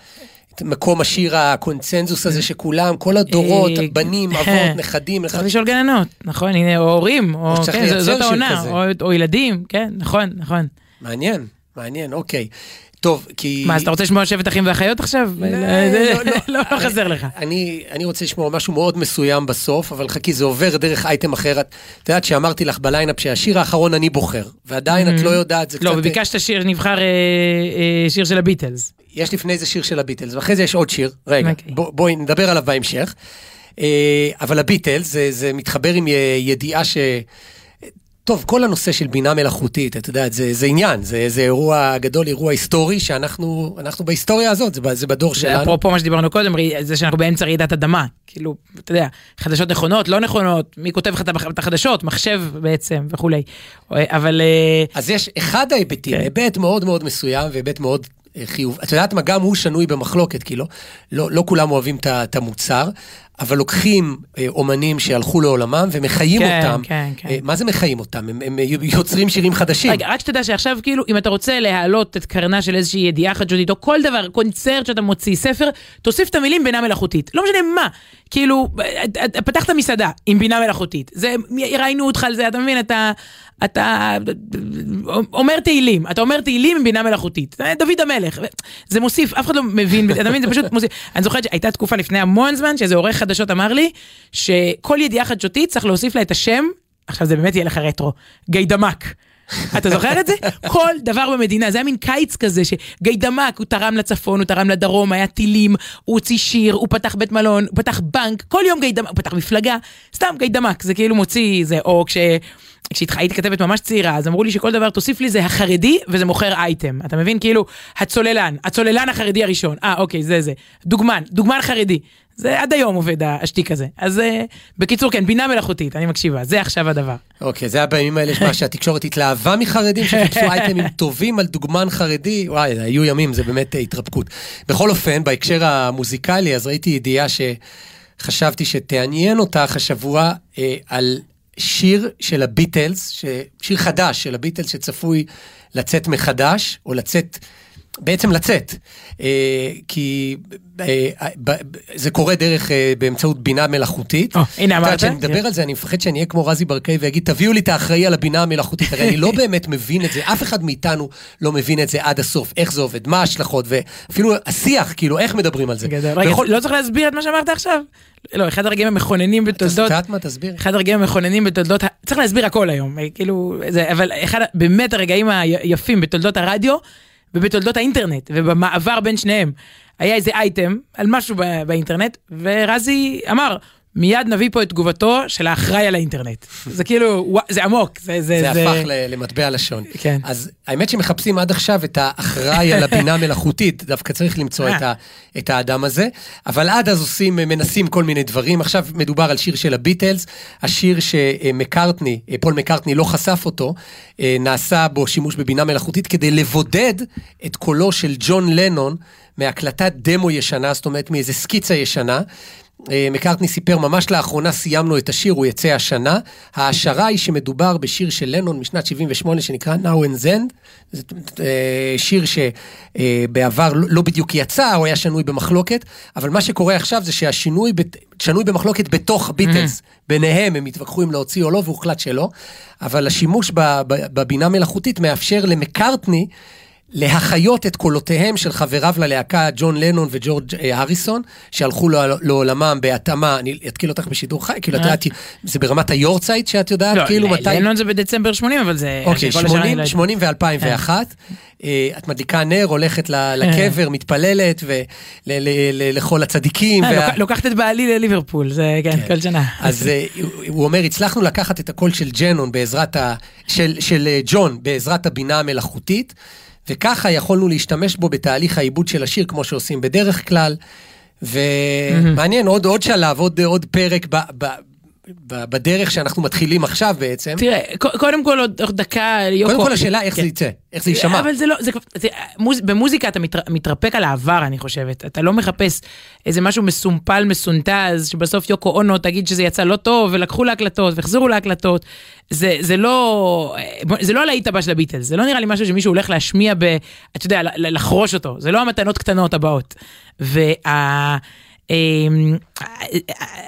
את מקום השיר הקונצנזוס הזה שכולם, כל הדורות, אה, בנים, כן. אבות, נכדים, צריך לשאול גננות, נכון, הנה, או הורים, או, כן, זאת העונה, או ילדים, כן, נכון, נכון. מעניין, מעניין, אוקיי. טוב, כי... מה, אז אתה רוצה לשמוע שבט אחים ואחיות עכשיו? לא, לא, לא. לא חסר לך. אני, רוצה לשמוע משהו מאוד מסוים בסוף, אבל חכי, זה עובר דרך אייטם אחר. את יודעת שאמרתי לך בליינאפ שהשיר האחרון אני בוחר, ועדיין את לא יודעת, זה קצת... לא, וביקשת שיר, נבחר אה, אה, שיר של הביטלס. יש לפני זה שיר של הביטלס, ואחרי זה יש עוד שיר. רגע, אוקיי. בוא, בואי נדבר עליו בהמשך. אה, אבל הביטלס, זה, מתחבר עם ידיעה ש... טוב, כל הנושא של בינה מלאכותית, את יודעת, זה, זה עניין, זה, זה אירוע גדול, אירוע היסטורי, שאנחנו אנחנו בהיסטוריה הזאת, זה, זה בדור זה שלנו. אפרופו מה שדיברנו קודם, זה שאנחנו באמצע רעידת אדמה. כאילו, אתה יודע, חדשות נכונות, לא נכונות, מי כותב לך את הח- את החדשות, מחשב בעצם וכולי. אבל אה, אז יש אחד ההיבטים, כן. היבט מאוד מאוד מסוים והיבט מאוד חיוב. את יודעת מה, גם הוא שנוי במחלוקת, כי לא, לא, לא כולם אוהבים את המוצר, אבל לוקחים אה, אומנים שהלכו לעולמם ומחיים כן, אותם. כן, כן. אה, מה זה מחיים אותם? הם, הם יוצרים שירים חדשים. רגע, רק שתדע שעכשיו כאילו, אם אתה רוצה להעלות את קרנה של איזושהי ידיעה חדשותית, או כל דבר, קונצרט שאתה מוציא, ספר, תוסיף את המילים בינה מלאכותית. לא משנה מה. כאילו, את- את- פתחת מסעדה עם בינה מלאכותית. זה, ראיינו אותך על זה, אתה מבין? אתה, אתה אומר תהילים, אתה אומר תהילים עם בינה מלאכותית. דוד המלך. זה מוסיף, אף אחד לא מבין, אתה מבין? זה פשוט מוסיף. אני זוכרת שהייתה תקופה לפני המון זמן, שאיזה עורך חדשות אמר לי, שכל ידיעה חדשותית צריך להוסיף לה את השם, עכשיו זה באמת יהיה לך רטרו, גיידמק. אתה זוכר את זה? כל דבר במדינה, זה היה מין קיץ כזה שגיידמק, הוא תרם לצפון, הוא תרם לדרום, היה טילים, הוא הוציא שיר, הוא פתח בית מלון, הוא פתח בנק, כל יום גיידמק, הוא פתח מפלגה, סתם גיידמק, זה כאילו מוציא, זה, או כש... כשהייתי כתבת ממש צעירה, אז אמרו לי שכל דבר תוסיף לי זה החרדי וזה מוכר אייטם. אתה מבין? כאילו, הצוללן, הצוללן החרדי הראשון. אה, אוקיי, זה זה. דוגמן, דוגמן חרדי. זה עד היום עובד השטיק הזה. אז אה, בקיצור, כן, בינה מלאכותית, אני מקשיבה, זה עכשיו הדבר. אוקיי, זה היה בימים האלה שמה שהתקשורת התלהבה מחרדים שחיפשו אייטמים טובים על דוגמן חרדי, וואי, היו ימים, זה באמת אה, התרפקות. בכל אופן, בהקשר המוזיקלי, אז ראיתי ידיעה ש... חשבתי שתעניין אותך השבוע אה, על שיר של הביטלס. שיר חדש של הביטלס שצפוי לצאת מחדש, או לצאת, בעצם לצאת. אה, כי אה, זה קורה דרך, אה, באמצעות בינה מלאכותית. הנה, את אמרת? כשאני מדבר. על זה, אני מפחד שאני אהיה כמו רזי ברקאי ויגיד, תביאו לי את האחראי על הבינה המלאכותית. הרי אני לא באמת מבין את זה, אף אחד מאיתנו לא מבין את זה עד הסוף, איך זה עובד, מה ההשלכות, ואפילו השיח, כאילו, איך מדברים על זה. לא צריך להסביר את מה שאמרת עכשיו? לא, אחד הרגעים המכוננים את בתולדות... יודעת מה, תסביר. אחד הרגעים המכוננים בתולדות, צריך להסביר הכל היום, כאילו, אבל אחד באמת הרגעים היפים בתולדות הרדיו ובתולדות האינטרנט ובמעבר בין שניהם. היה איזה אייטם על משהו באינטרנט, ורזי אמר, מיד נביא פה את תגובתו של האחראי על האינטרנט. זה כאילו, זה עמוק, זה... זה, זה הפך ל- למטבע לשון. כן. אז האמת שמחפשים עד עכשיו את האחראי על הבינה המלאכותית, דווקא צריך למצוא אה. את, ה, את האדם הזה, אבל עד אז עושים, מנסים כל מיני דברים. עכשיו מדובר על שיר של הביטלס, השיר שמקארטני, פול מקארטני לא חשף אותו, אה, נעשה בו שימוש בבינה מלאכותית כדי לבודד את קולו של ג'ון לנון מהקלטת דמו ישנה, זאת אומרת מאיזה סקיצה ישנה. אה, מקארטני סיפר, ממש לאחרונה סיימנו את השיר, הוא יצא השנה. ההשערה היא שמדובר בשיר של לנון משנת 78 שנקרא Now and Then. זה אה, שיר שבעבר לא לא בדיוק יצא, הוא היה שנוי במחלוקת, אבל מה שקורה עכשיו זה שהשינוי שנוי במחלוקת בתוך הביטלס. ביניהם הם התווכחו אם להוציא או לא, והוחלט שלא. אבל השימוש בבינה מלאכותית מאפשר למקארטני להחיות את קולותיהם של חבריו ללהקה ג'ון לנון וג'ורג' אה, הריסון, שהלכו לעול- לעולמם בהתאמה, אני אתקיל אותך בשידור חי, כאילו את אה. יודעת, זה ברמת היורצייט שאת יודעת, לא, כאילו ל- מתי... לנון זה בדצמבר 80, אבל זה... אוקיי, כל השנה אני 80, לא- 80 ו-2001. אה, את מדליקה נר, הולכת לקבר, מתפללת, ולכל הצדיקים. אה, לוקחת את בעלי לליברפול, זה כן, כל שנה. אז אה, הוא- אומר, הצלחנו לקחת את הקול של ג'נון בעזרת ה... של, אה, ג'ון בעזרת הבינה המלאכותית, וככה יכולנו להשתמש בו בתהליך העיבוד של השיר, כמו שעושים בדרך כלל. ומעניין, עוד, עוד שלב, עוד, עוד פרק ב, ב, בדרך שאנחנו מתחילים עכשיו בעצם. תראה, קודם כל עוד דקה, יוקו... קודם כל השאלה איך זה כן. יצא, איך זה יישמע. אבל זה לא, זה, זה, מוז, במוזיקה אתה מתר, מתרפק על העבר, אני חושבת. אתה לא מחפש איזה משהו מסומפל, מסונטז, שבסוף יוקו אונו תגיד שזה יצא לא טוב, ולקחו להקלטות, והחזירו להקלטות. זה, זה לא, זה לא הלהיט הבא של הביטלס, זה לא נראה לי משהו שמישהו הולך להשמיע ב... אתה יודע, לחרוש אותו. זה לא המתנות קטנות הבאות. וה... אמ,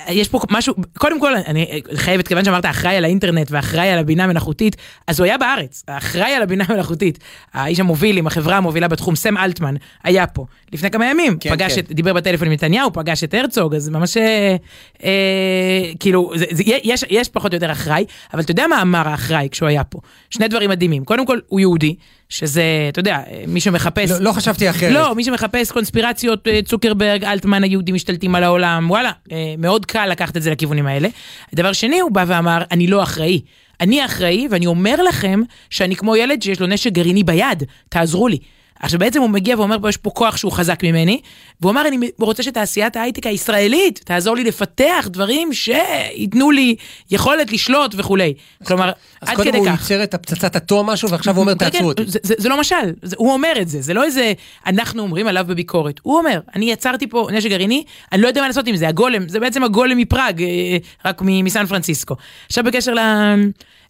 יש פה משהו, קודם כל אני חייבת, כיוון שאמרת אחראי על האינטרנט ואחראי על הבינה המלאכותית, אז הוא היה בארץ, האחראי על הבינה המלאכותית, האיש המוביל עם החברה המובילה בתחום, סם אלטמן, היה פה לפני כמה ימים, כן, פגש כן. את, דיבר בטלפון עם נתניהו, פגש את הרצוג, אז ממש, אה, אה, כאילו, זה, זה, יש, יש פחות או יותר אחראי, אבל אתה יודע מה אמר האחראי כשהוא היה פה? שני דברים מדהימים, קודם כל הוא יהודי, שזה, אתה יודע, מי שמחפש... לא, לא חשבתי אחרת. לא, מי שמחפש קונספירציות, אה, צוקרברג, אלטמן, היהודים משתלטים על העולם, וואלה, אה, מאוד קל לקחת את זה לכיוונים האלה. דבר שני, הוא בא ואמר, אני לא אחראי. אני אחראי, ואני אומר לכם שאני כמו ילד שיש לו נשק גרעיני ביד, תעזרו לי. עכשיו בעצם הוא מגיע ואומר פה יש פה כוח שהוא חזק ממני, והוא אמר אני רוצה שתעשיית ההייטק הישראלית תעזור לי לפתח דברים שייתנו לי יכולת לשלוט וכולי. כלומר, אז עד קודם כדי הוא כך. ייצר את הפצצת אטום משהו, ועכשיו הוא אומר, כן, תעצרו אותי. זה, לא משל, הוא אומר את זה, זה לא איזה אנחנו אומרים עליו בביקורת. הוא אומר, אני יצרתי פה נשק גרעיני, אני לא יודע מה לעשות עם זה, הגולם, זה בעצם הגולם מפראג, אה, רק מ- מסן פרנסיסקו. עכשיו בקשר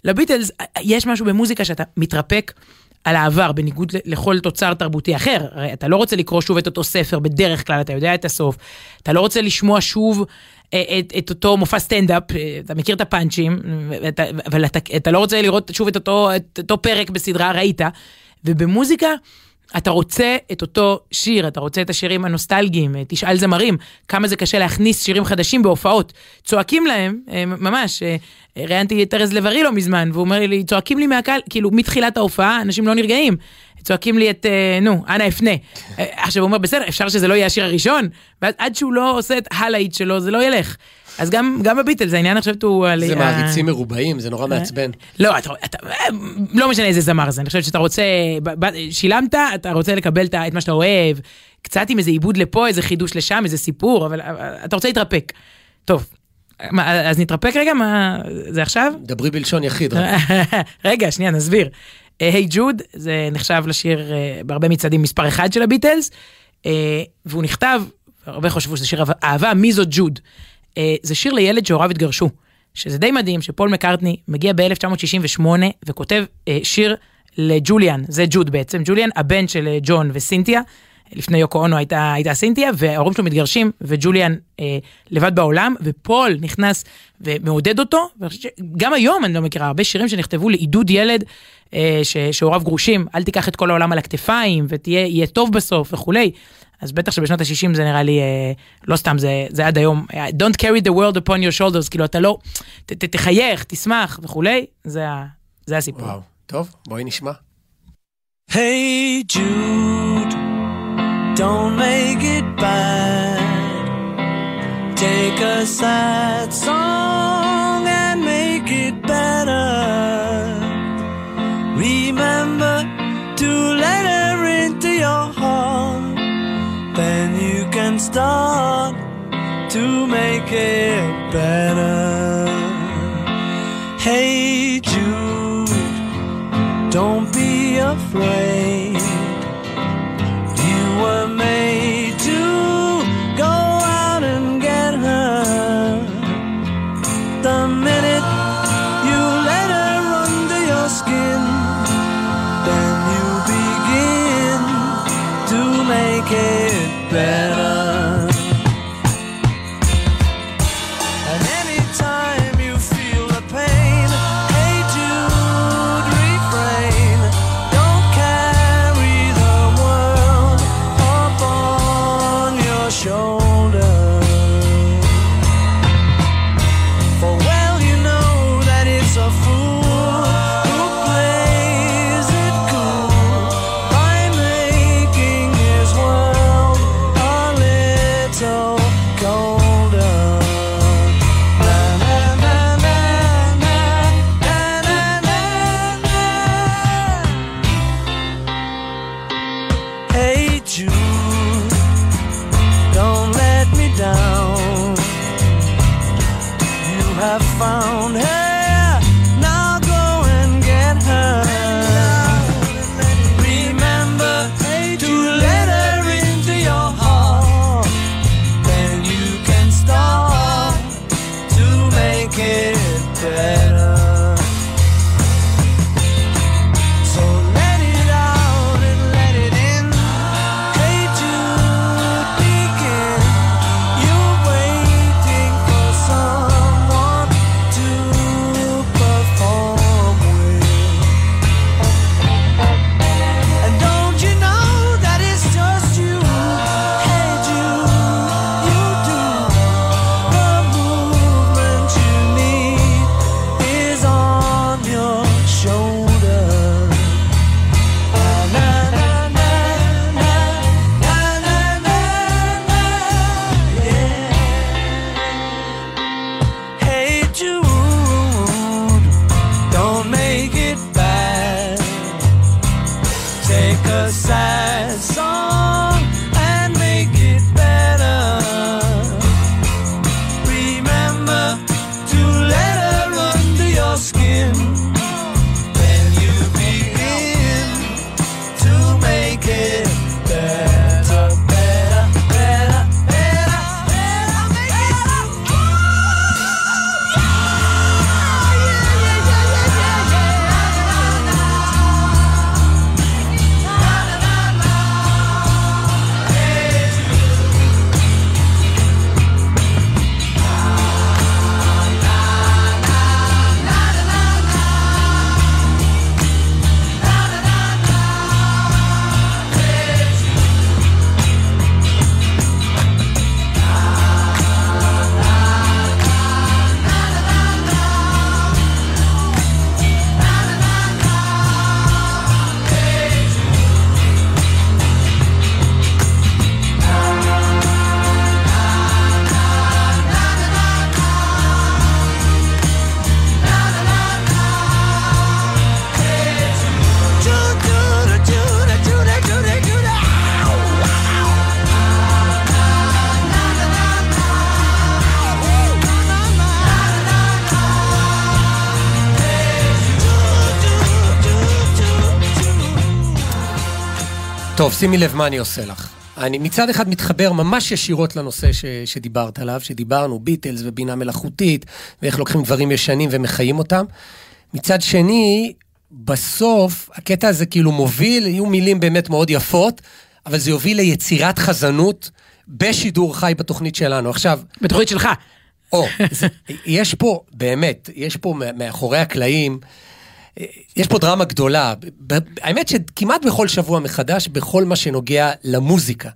לביטלס, יש משהו במוזיקה שאתה מתרפק. על העבר, בניגוד לכל תוצר תרבותי אחר. הרי אתה לא רוצה לקרוא שוב את אותו ספר, בדרך כלל אתה יודע את הסוף. אתה לא רוצה לשמוע שוב אה, את, את אותו מופע סטנדאפ, אה, אתה מכיר את הפאנצ'ים, אבל אתה, אתה לא רוצה לראות שוב את אותו, את אותו פרק בסדרה, ראית. ובמוזיקה, אתה רוצה את אותו שיר, אתה רוצה את השירים הנוסטלגיים, אה, תשאל זמרים, כמה זה קשה להכניס שירים חדשים בהופעות. צועקים להם, אה, ממש, אה, ראיינתי את ארז לב-ארי לא מזמן, והוא אומר לי, צועקים לי מהקהל, כאילו מתחילת ההופעה, אנשים לא נרגעים. צועקים לי את, נו, אנא אפנה. עכשיו הוא אומר, בסדר, אפשר שזה לא יהיה השיר הראשון, ואז עד שהוא לא עושה את הלהיט שלו, זה לא ילך. אז גם, גם בביטלס, העניין עכשיו הוא... על- זה ה- מעריצים מרובעים, זה נורא מעצבן. לא, אתה, אתה, לא משנה איזה זמר זה, אני חושבת שאתה רוצה, שילמת, אתה רוצה לקבל את מה שאתה אוהב, קצת עם איזה עיבוד לפה, איזה חידוש לשם, איזה סיפור, אבל אתה רוצה להתרפק. טוב, מה, אז נתרפק רגע, מה, זה עכשיו? דברי בלשון יחיד. רגע, שנייה, נסביר. היי ג'וד, זה נחשב לשיר אה, בהרבה מצעדים מספר אחד של הביטלס, אה, והוא נכתב, הרבה חשבו שזה שיר אהבה, מי זאת ג'וד? אה, זה שיר לילד שהוריו התגרשו, שזה די מדהים שפול מקארטני מגיע ב-1968 וכותב אה, שיר לג'וליאן, זה ג'וד בעצם, ג'וליאן הבן של אה, ג'ון וסינתיה, לפני יוקו אונו הייתה, הייתה סינתיה, וההורים שלו מתגרשים, וג'וליאן אה, לבד בעולם, ופול נכנס ומעודד אותו, גם היום אני לא מכירה הרבה שירים שנכתבו לעידוד ילד אה, שהוריו גרושים, אל תיקח את כל העולם על הכתפיים, ותהיה טוב בסוף וכולי. אז בטח שבשנות ה-60 זה נראה לי, אה, לא סתם, זה, זה עד היום, אה, Don't carry the world upon your shoulders, כאילו אתה לא, ת, ת, תחייך, תשמח וכולי, זה, זה הסיפור. וואו, טוב, בואי נשמע. Hey Jude, don't make it bad. Take a sad song and make it better. Remember to let Then you can start to make it better. Hey Jude, don't be afraid. טוב, שימי לב מה אני עושה לך. אני מצד אחד מתחבר ממש ישירות לנושא ש, שדיברת עליו, שדיברנו, ביטלס ובינה מלאכותית, ואיך לוקחים דברים ישנים ומחיים אותם. מצד שני, בסוף, הקטע הזה כאילו מוביל, יהיו מילים באמת מאוד יפות, אבל זה יוביל ליצירת חזנות בשידור חי בתוכנית שלנו. עכשיו, בתוכנית שלך. או, זה, יש פה, באמת, יש פה מאחורי הקלעים, יש פה דרמה גדולה. האמת שכמעט בכל שבוע מחדש, בכל מה שנוגע למוזיקה.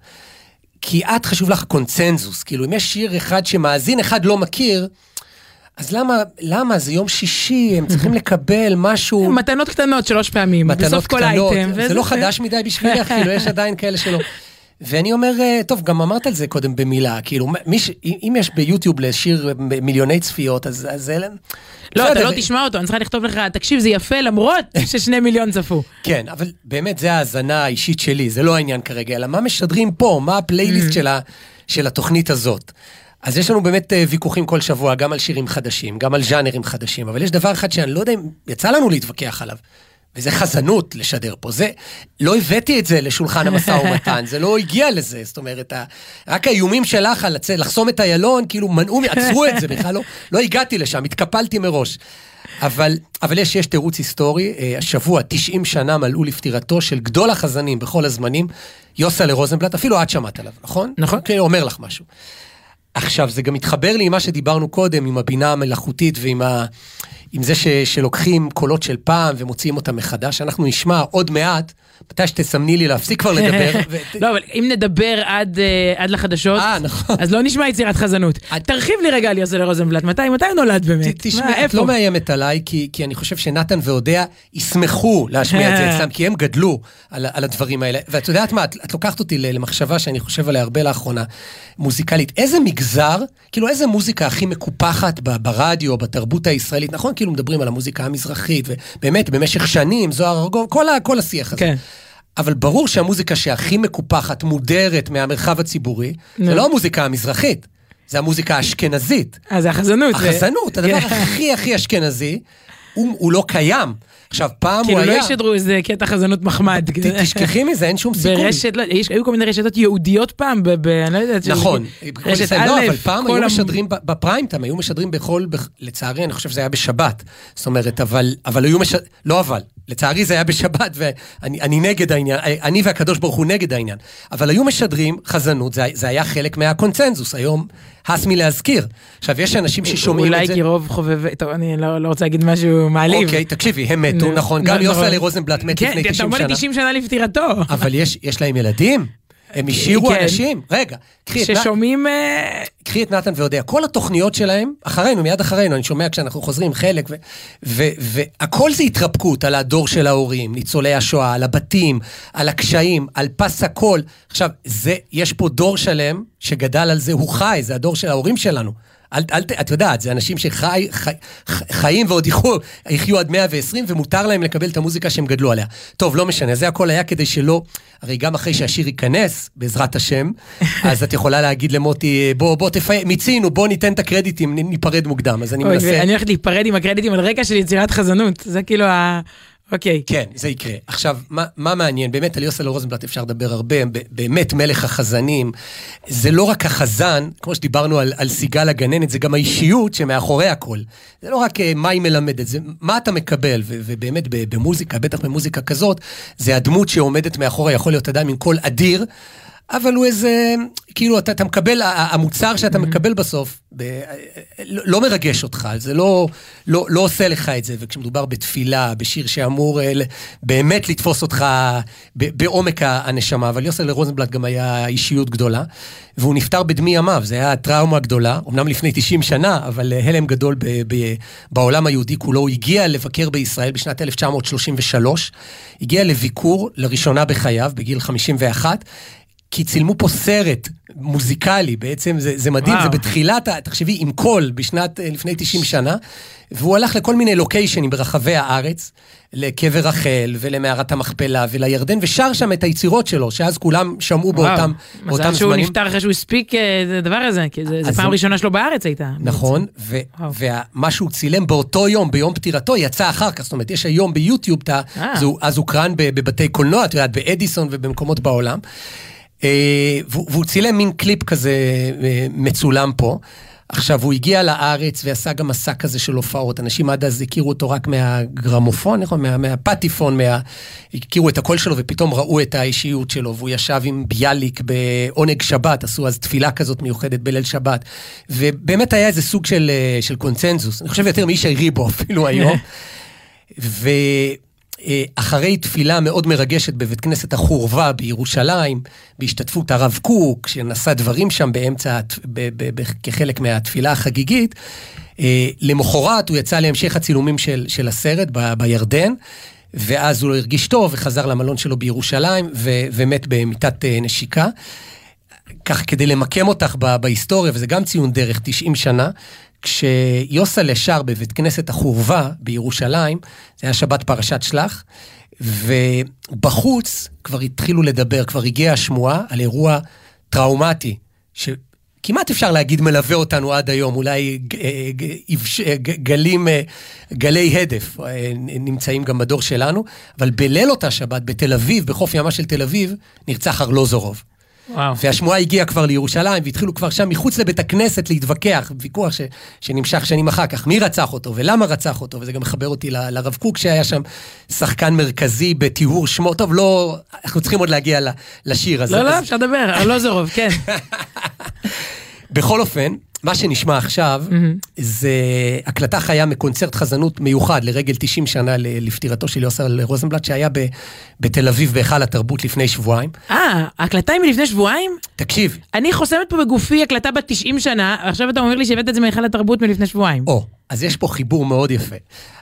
כי את חשוב לך קונצנזוס, כאילו אם יש שיר אחד שמאזין אחד לא מכיר, אז למה, למה? זה יום שישי, הם צריכים לקבל משהו... מתנות קטנות שלוש פעמים, בסוף כל האייטם. זה לא חדש מדי בשבילי, כאילו, יש עדיין כאלה שלא. ואני אומר, אה, טוב, גם אמרת על זה קודם במילה, כאילו, מי ש... אם יש ביוטיוב לשיר מיליוני צפיות, אז זה... לא, אתה לא תשמע אותו, אני צריכה לכתוב לך, תקשיב, זה יפה למרות ששני מיליון צפו. כן, אבל באמת, זה ההאזנה האישית שלי, זה לא העניין כרגע, אלא מה משדרים פה, מה הפלייליסט mm. של התוכנית הזאת. אז יש לנו באמת אה, ויכוחים כל שבוע, גם על שירים חדשים, גם על ז'אנרים חדשים, אבל יש דבר אחד שאני לא יודע אם יצא לנו להתווכח עליו. וזה חזנות לשדר פה, זה, לא הבאתי את זה לשולחן המשא ומתן, זה לא הגיע לזה, זאת אומרת, רק האיומים שלך על לחסום את איילון, כאילו מנעו, עצרו את זה, בכלל לא, לא הגעתי לשם, התקפלתי מראש. אבל, אבל יש, יש תירוץ היסטורי, אה, השבוע 90 שנה מלאו לפטירתו של גדול החזנים בכל הזמנים, יוסלה רוזנבלט, אפילו את שמעת עליו, נכון? נכון. כן, אומר לך משהו. עכשיו, זה גם מתחבר לי עם מה שדיברנו קודם, עם הבינה המלאכותית ועם ה... עם זה ש, שלוקחים קולות של פעם ומוציאים אותם מחדש. אנחנו נשמע עוד מעט, מתי שתסמני לי להפסיק כבר לדבר. לא, אבל אם נדבר עד, עד לחדשות, 아, נכון. אז לא נשמע יצירת חזנות. תרחיב לי רגע על יוסי רוזנבלט, מתי, מתי הוא נולד באמת? תשמע, את לא מאיימת עליי, כי, אני חושב שנתן ואודיה ישמחו להשמיע את זה אצלם, כי הם גדלו על, הדברים האלה. ואת יודעת מה, את, לוקחת אותי למחשבה שאני חושב עליה הרבה לאחרונה, מוזיקלית. איזה מגזר, כאילו איזה מוזיקה הכי מקופחת ברדיו, בתרבות הישראלית, נכון? כאילו מדברים על המוזיקה המזרחית, ובאמת, במשך שנים, זוהר ארגוב, כל, כל השיח הזה. אבל ברור שהמוזיקה שהכי מקופחת, מודרת מהמרחב הציבורי, זה לא המוזיקה המזרחית, זה המוזיקה האשכנזית. אה, זה החזנות. החזנות, זה... הדבר כן. הכי הכי אשכנזי, הוא, הוא לא קיים. עכשיו, פעם הוא היה... כאילו לא ישדרו איזה קטע חזנות מחמד. תשכחי מזה, אין שום סיכוי. ברשת, לא, יש, היו כל מיני רשתות יהודיות פעם, ב, ב, אני לא יודעת. נכון. רשת א', לא, אבל פעם היו משדרים בפריים טיים, היו משדרים בכל, לצערי, אני חושב שזה היה בשבת. זאת אומרת, אבל, אבל היו משדרים, לא אבל, לצערי זה היה בשבת, ואני נגד העניין, אני והקדוש ברוך הוא נגד העניין. אבל היו משדרים חזנות, זה, זה היה חלק מהקונצנזוס. היום הס מלהזכיר. עכשיו, יש אנשים ששומעים את זה... אולי כי רוב חובב... טוב, אני לא, לא רוצה להגיד משהו מעליב. אוקיי, תקשיבי, הם מתו, נכון. גם יוסלי רוזנבלט מת לפני 90 שנה. כן, אתה אומר לי 90 שנה לפטירתו. אבל יש להם ילדים? הם השאירו כן. אנשים? רגע, קחי את... ששומעים... אה, קחי את נתן ויודע, כל התוכניות שלהם, אחרינו, מיד אחרינו, אני שומע כשאנחנו חוזרים חלק, והכל זה התרפקות על הדור של ההורים, ניצולי השואה, על הבתים, על הקשיים, על פס הקול. עכשיו, זה, יש פה דור שלם שגדל על זה, הוא חי, זה הדור של ההורים שלנו. אל, אל, את יודעת, זה אנשים שחיים חי, חי, ועוד יחיו, יחיו עד 120, ומותר להם לקבל את המוזיקה שהם גדלו עליה. טוב, לא משנה, זה הכל היה כדי שלא... הרי גם אחרי שהשיר ייכנס, בעזרת השם, אז את יכולה להגיד למוטי, בוא, בוא תפיים, מיצינו, בוא ניתן את הקרדיטים, ניפרד מוקדם. אז אני מנסה... אני הולכת להיפרד עם הקרדיטים על רקע של יצירת חזנות. זה כאילו ה... אוקיי. כן, זה יקרה. עכשיו, מה, מה מעניין? באמת, על יוסל רוזנבלט אפשר לדבר הרבה, באמת מלך החזנים. זה לא רק החזן, כמו שדיברנו על, על סיגל הגננת, זה גם האישיות שמאחורי הכל. זה לא רק אה, מה היא מלמדת, זה מה אתה מקבל, ו, ובאמת במוזיקה, בטח במוזיקה כזאת, זה הדמות שעומדת מאחורי, יכול להיות אדם עם קול אדיר. אבל הוא איזה, כאילו, אתה, אתה מקבל, המוצר שאתה mm-hmm. מקבל בסוף, ב, לא, לא מרגש אותך, זה לא, לא, לא עושה לך את זה. וכשמדובר בתפילה, בשיר שאמור אה, באמת לתפוס אותך בעומק הנשמה, אבל יוסל רוזנבלט גם היה אישיות גדולה, והוא נפטר בדמי ימיו, זה היה טראומה גדולה, אמנם לפני 90 שנה, אבל אה, הלם גדול ב, ב, בעולם היהודי כולו. הוא הגיע לבקר בישראל בשנת 1933, הגיע לביקור לראשונה בחייו, בגיל 51, כי צילמו פה סרט מוזיקלי, בעצם זה, זה מדהים, וואו. זה בתחילת, תחשבי, עם קול בשנת, אה, לפני 90 שנה, והוא הלך לכל מיני לוקיישנים ברחבי הארץ, לקבר רחל ולמערת המכפלה ולירדן, ושר שם את היצירות שלו, שאז כולם שמעו באותם, באותם זמנים. מזל שהוא נפטר אחרי שהוא הספיק אה, את הדבר הזה, כי זו פעם ראשונה שלו בארץ הייתה. נכון, ומה שהוא צילם באותו יום, ביום פטירתו, יצא אחר כך, זאת אומרת, יש היום ביוטיוב, אז הוקרן בבתי קולנוע, את יודעת, באדיסון ובמקומות בעולם. אה, והוא צילם מין קליפ כזה אה, מצולם פה. עכשיו, הוא הגיע לארץ ועשה גם מסע כזה של הופעות. אנשים עד אז הכירו אותו רק מהגרמופון, נכון? מה, מהפטיפון, מה... הכירו את הקול שלו ופתאום ראו את האישיות שלו. והוא ישב עם ביאליק בעונג שבת, עשו אז תפילה כזאת מיוחדת בליל שבת. ובאמת היה איזה סוג של, אה, של קונצנזוס. אני חושב יותר מישי ריבו אפילו היום. ואחרי תפילה מאוד מרגשת בבית כנסת החורבה בירושלים, בהשתתפות הרב קוק, שנשא דברים שם באמצע, כחלק מהתפילה החגיגית, אה, למחרת הוא יצא להמשך הצילומים של, של הסרט ב- בירדן, ואז הוא לא הרגיש טוב וחזר למלון שלו בירושלים ו- ומת במיטת אה, נשיקה. ככה כדי למקם אותך בהיסטוריה, וזה גם ציון דרך 90 שנה, כשיוסלה שר בבית כנסת החורבה בירושלים, זה היה שבת פרשת שלח, ובחוץ כבר התחילו לדבר, כבר הגיעה השמועה על אירוע טראומטי, שכמעט אפשר להגיד מלווה אותנו עד היום, אולי אה, אה, גלים, אה, גלי הדף נמצאים גם בדור שלנו, אבל בליל אותה שבת בתל אביב, בחוף ימה של תל אביב, נרצח ארלוזורוב. וואו. והשמועה הגיעה כבר לירושלים, והתחילו כבר שם מחוץ לבית הכנסת להתווכח, ויכוח ש, שנמשך שנים אחר כך, מי רצח אותו ולמה רצח אותו, וזה גם מחבר אותי ל- לרב קוק שהיה שם שחקן מרכזי בטיהור שמו, טוב, לא, אנחנו צריכים עוד להגיע ל- לשיר הזה. לא, לא, אז אפשר לדבר, ארלוזורוב, כן. בכל אופן, מה שנשמע עכשיו, זה הקלטה חיה מקונצרט חזנות מיוחד לרגל 90 שנה לפטירתו של יוסל רוזנבלט, שהיה ב- בתל אביב בהיכל התרבות לפני שבועיים. אה, ההקלטה היא מלפני שבועיים? תקשיב, אני חוסמת פה בגופי הקלטה בת 90 שנה, עכשיו אתה אומר לי שהבאת את זה מהיכל התרבות מלפני שבועיים. או, אז יש פה חיבור מאוד יפה.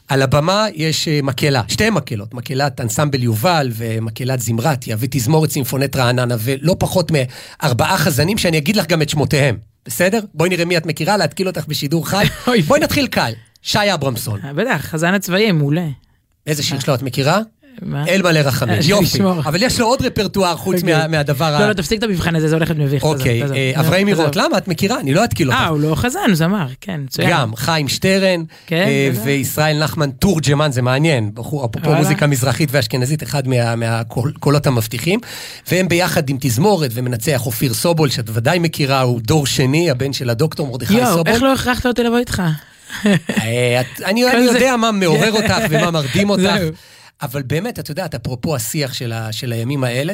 על הבמה יש אה, מקהלה, שתי מקהלות, מקהלת אנסמבל יובל ומקהלת זמרתיה ותזמורת סימפונט רעננה ולא פחות מארבעה חזנים שאני אגיד לך גם את שמותיהם, בסדר? בואי נראה מי את מכירה, להתקיל אותך בשידור חי. בואי נתחיל קל, שי אברמסון. אה, בטח, חזן הצבאי, מעולה. איזה שיר שלו את מכירה? מה? אל מלא רחמים, השם יופי. אבל יש לו עוד רפרטואר חוץ אוקיי. מה- מהדבר לא, ה... לא, תפסיק את המבחן הזה, זה הולך להיות מביך. אוקיי, אה, עזוב. מירות, למה? את מכירה? אני לא אתקיל אותך. אה, הוא לא חזן, הוא זמר, כן, מצוין. גם, חיים שטרן, כן, אה. וישראל נחמן תורג'מן, זה מעניין, בחור, אפרופו. מוזיקה מזרחית ואשכנזית, אחד מה- מהקולות המבטיחים, והם ביחד עם תזמורת ומנצח אופיר סובול, שאת ודאי מכירה, הוא דור שני, הבן של הדוקטור מרדכי יואו, סובול. איך לא הכרחת אותי לבוא איתך? אה, אני יודע מה מעורר אותך ומה מרדים אותך. אבל באמת, את יודעת, אפרופו השיח של, ה, של הימים האלה,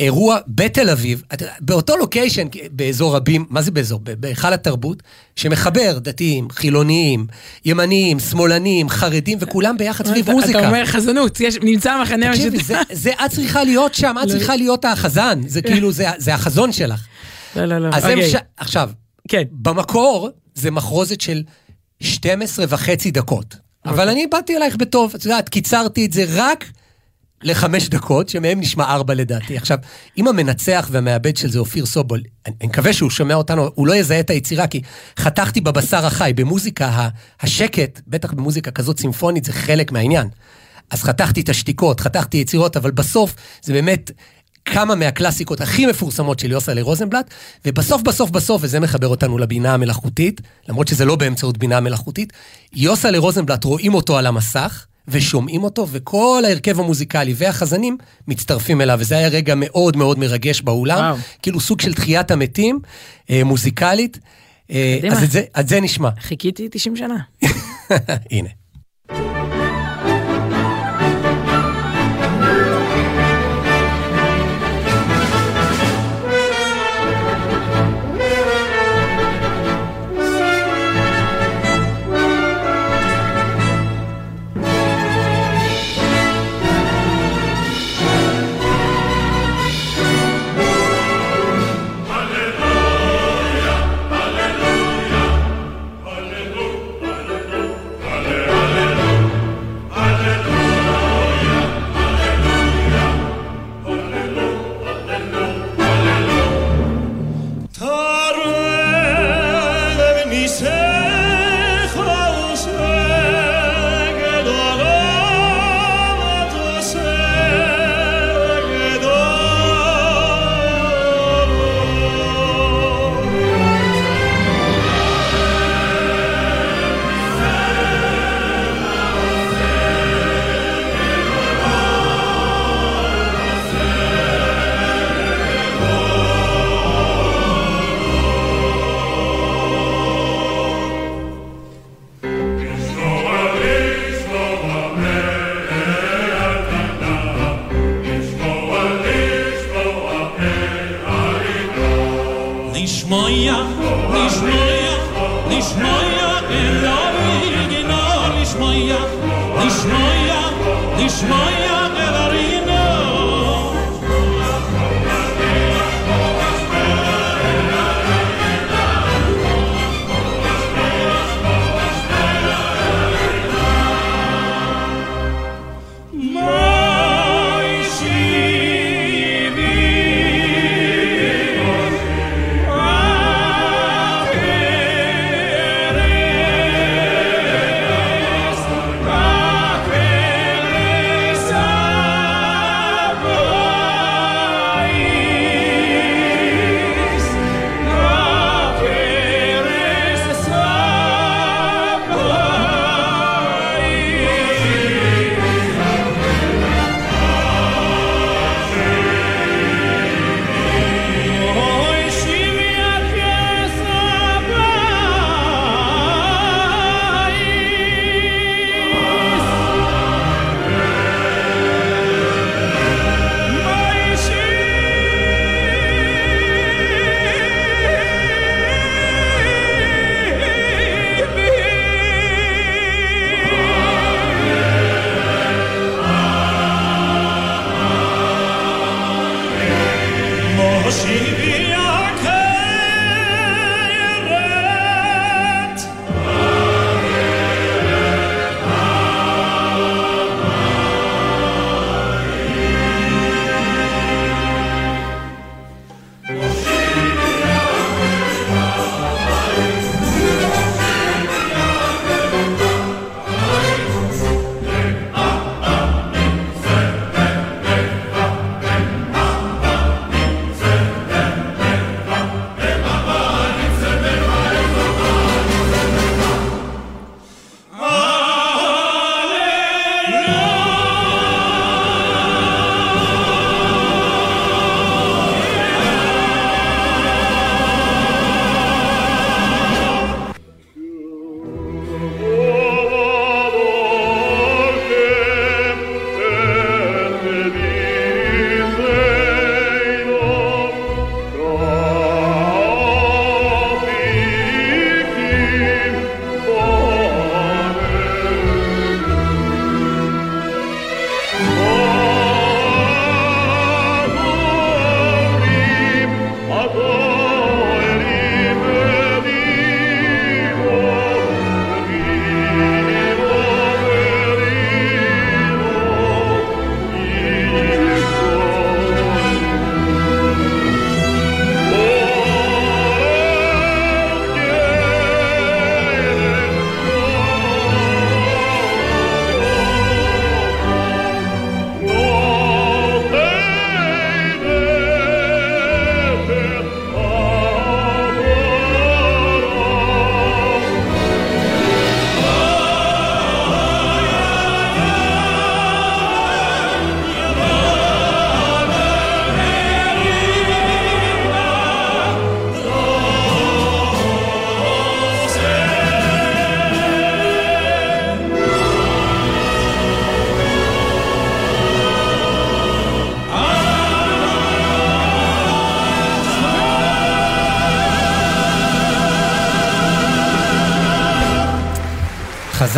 אירוע בתל אביב, את, באותו לוקיישן, באזור רבים, מה זה באזור? בהיכל התרבות, שמחבר דתיים, חילוניים, ימניים, שמאלנים, חרדים, וכולם ביחד סביב מוזיקה. אתה אומר חזנות, יש- נמצא המחנה תקשיבי, המשותף. זה, זה את צריכה להיות שם, את צריכה להיות החזן, זה כאילו, זה, זה החזון שלך. לא, לא, לא. אז הם אוקיי. ש... עכשיו, כן. במקור זה מחרוזת של 12 וחצי דקות. אבל אני באתי אלייך בטוב, את יודעת, קיצרתי את זה רק לחמש דקות, שמהם נשמע ארבע לדעתי. עכשיו, אם המנצח והמעבד של זה אופיר סובול, אני, אני מקווה שהוא שומע אותנו, הוא לא יזהה את היצירה, כי חתכתי בבשר החי, במוזיקה, השקט, בטח במוזיקה כזאת סימפונית, זה חלק מהעניין. אז חתכתי את השתיקות, חתכתי יצירות, אבל בסוף זה באמת כמה מהקלאסיקות הכי מפורסמות של יוסלה רוזנבלט, ובסוף בסוף בסוף, וזה מחבר אותנו לבינה המלאכותית, למרות שזה לא באמצעות בינה מלאכותית, יוסלה רוזנבלט רואים אותו על המסך, ושומעים אותו, וכל ההרכב המוזיקלי והחזנים מצטרפים אליו, וזה היה רגע מאוד מאוד מרגש באולם, וואו. כאילו סוג של תחיית המתים, אה, מוזיקלית. אה. אז את זה, את זה נשמע. חיכיתי 90 שנה. הנה.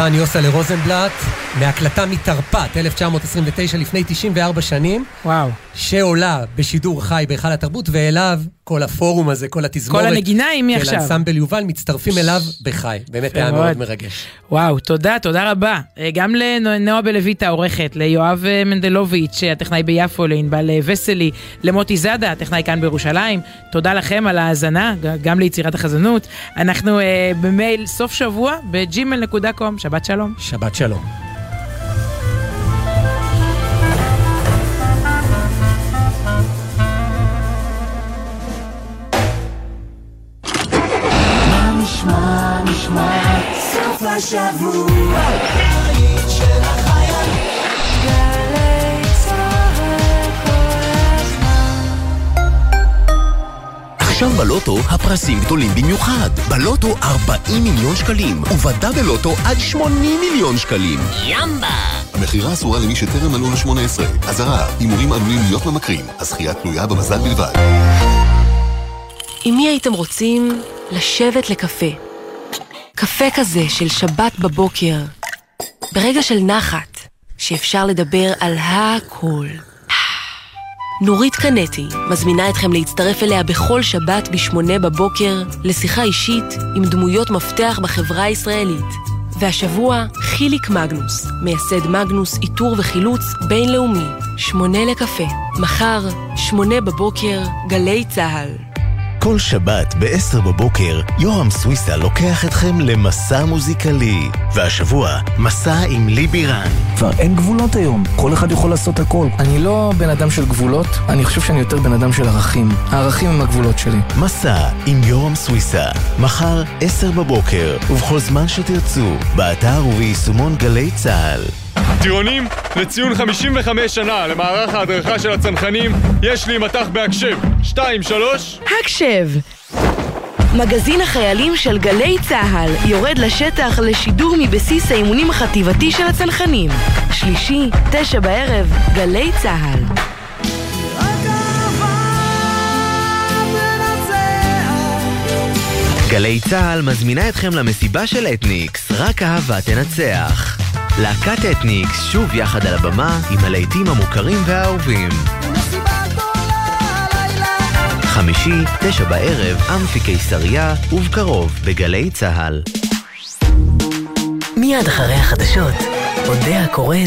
חזן יוסלה רוזנבלט, מהקלטה מתרפ"ט, 1929, לפני 94 שנים, וואו. שעולה בשידור חי בהיכל התרבות, ואליו כל הפורום הזה, כל התזמורת. כל הנגינאים של מעכשיו. אנסמבל יובל מצטרפים אליו בחי. באמת היה מאוד. מרגש. וואו, תודה, תודה רבה. אה, גם לנועה בלויט העורכת, ליואב אה, מנדלוביץ', הטכנאי ביפו, לענבל אה, וסלי, למוטי זאדה, הטכנאי כאן בירושלים. תודה לכם על ההאזנה, גם ליצירת החזנות. אנחנו אה, במייל סוף שבוע בג'ימל.קום, שבת שלום. שבת שלום. השבוע. עכשיו בלוטו הפרסים גדולים במיוחד. בלוטו 40 מיליון שקלים, ובדאבל לוטו עד 80 מיליון שקלים. המכירה אסורה למי שטרם מלאו לו 18. אזהרה, הימורים עלולים להיות ממכרים. הזכייה תלויה במזל בלבד. עם מי הייתם רוצים לשבת לקפה? קפה כזה של שבת בבוקר, ברגע של נחת, שאפשר לדבר על הכל. נורית קנטי מזמינה אתכם להצטרף אליה בכל שבת בשמונה בבוקר לשיחה אישית עם דמויות מפתח בחברה הישראלית. והשבוע חיליק מגנוס, מייסד מגנוס איתור וחילוץ בינלאומי. שמונה לקפה. מחר, שמונה בבוקר, גלי צה"ל. כל שבת ב-10 בבוקר, יורם סוויסה לוקח אתכם למסע מוזיקלי. והשבוע, מסע עם ליבי רן. כבר אין גבולות היום, כל אחד יכול לעשות הכל. אני לא בן אדם של גבולות, אני חושב שאני יותר בן אדם של ערכים. הערכים הם הגבולות שלי. מסע עם יורם סוויסה, מחר 10 בבוקר, ובכל זמן שתרצו, באתר וביישומון גלי צה"ל. טירונים, לציון 55 שנה למערך ההדרכה של הצנחנים, יש לי מטח בהקשב. 2, 3... הקשב! מגזין החיילים של גלי צה"ל יורד לשטח לשידור מבסיס האימונים החטיבתי של הצנחנים. שלישי, תשע בערב, גלי צה"ל. גלי צה"ל מזמינה אתכם למסיבה של אתניקס, רק אהבה תנצח. להקת אתניקס שוב יחד על הבמה עם הלהיטים המוכרים והאהובים. חמישי, תשע בערב, אמפי קיסריה, ובקרוב בגלי צה"ל. מיד אחרי החדשות, אודה הקורן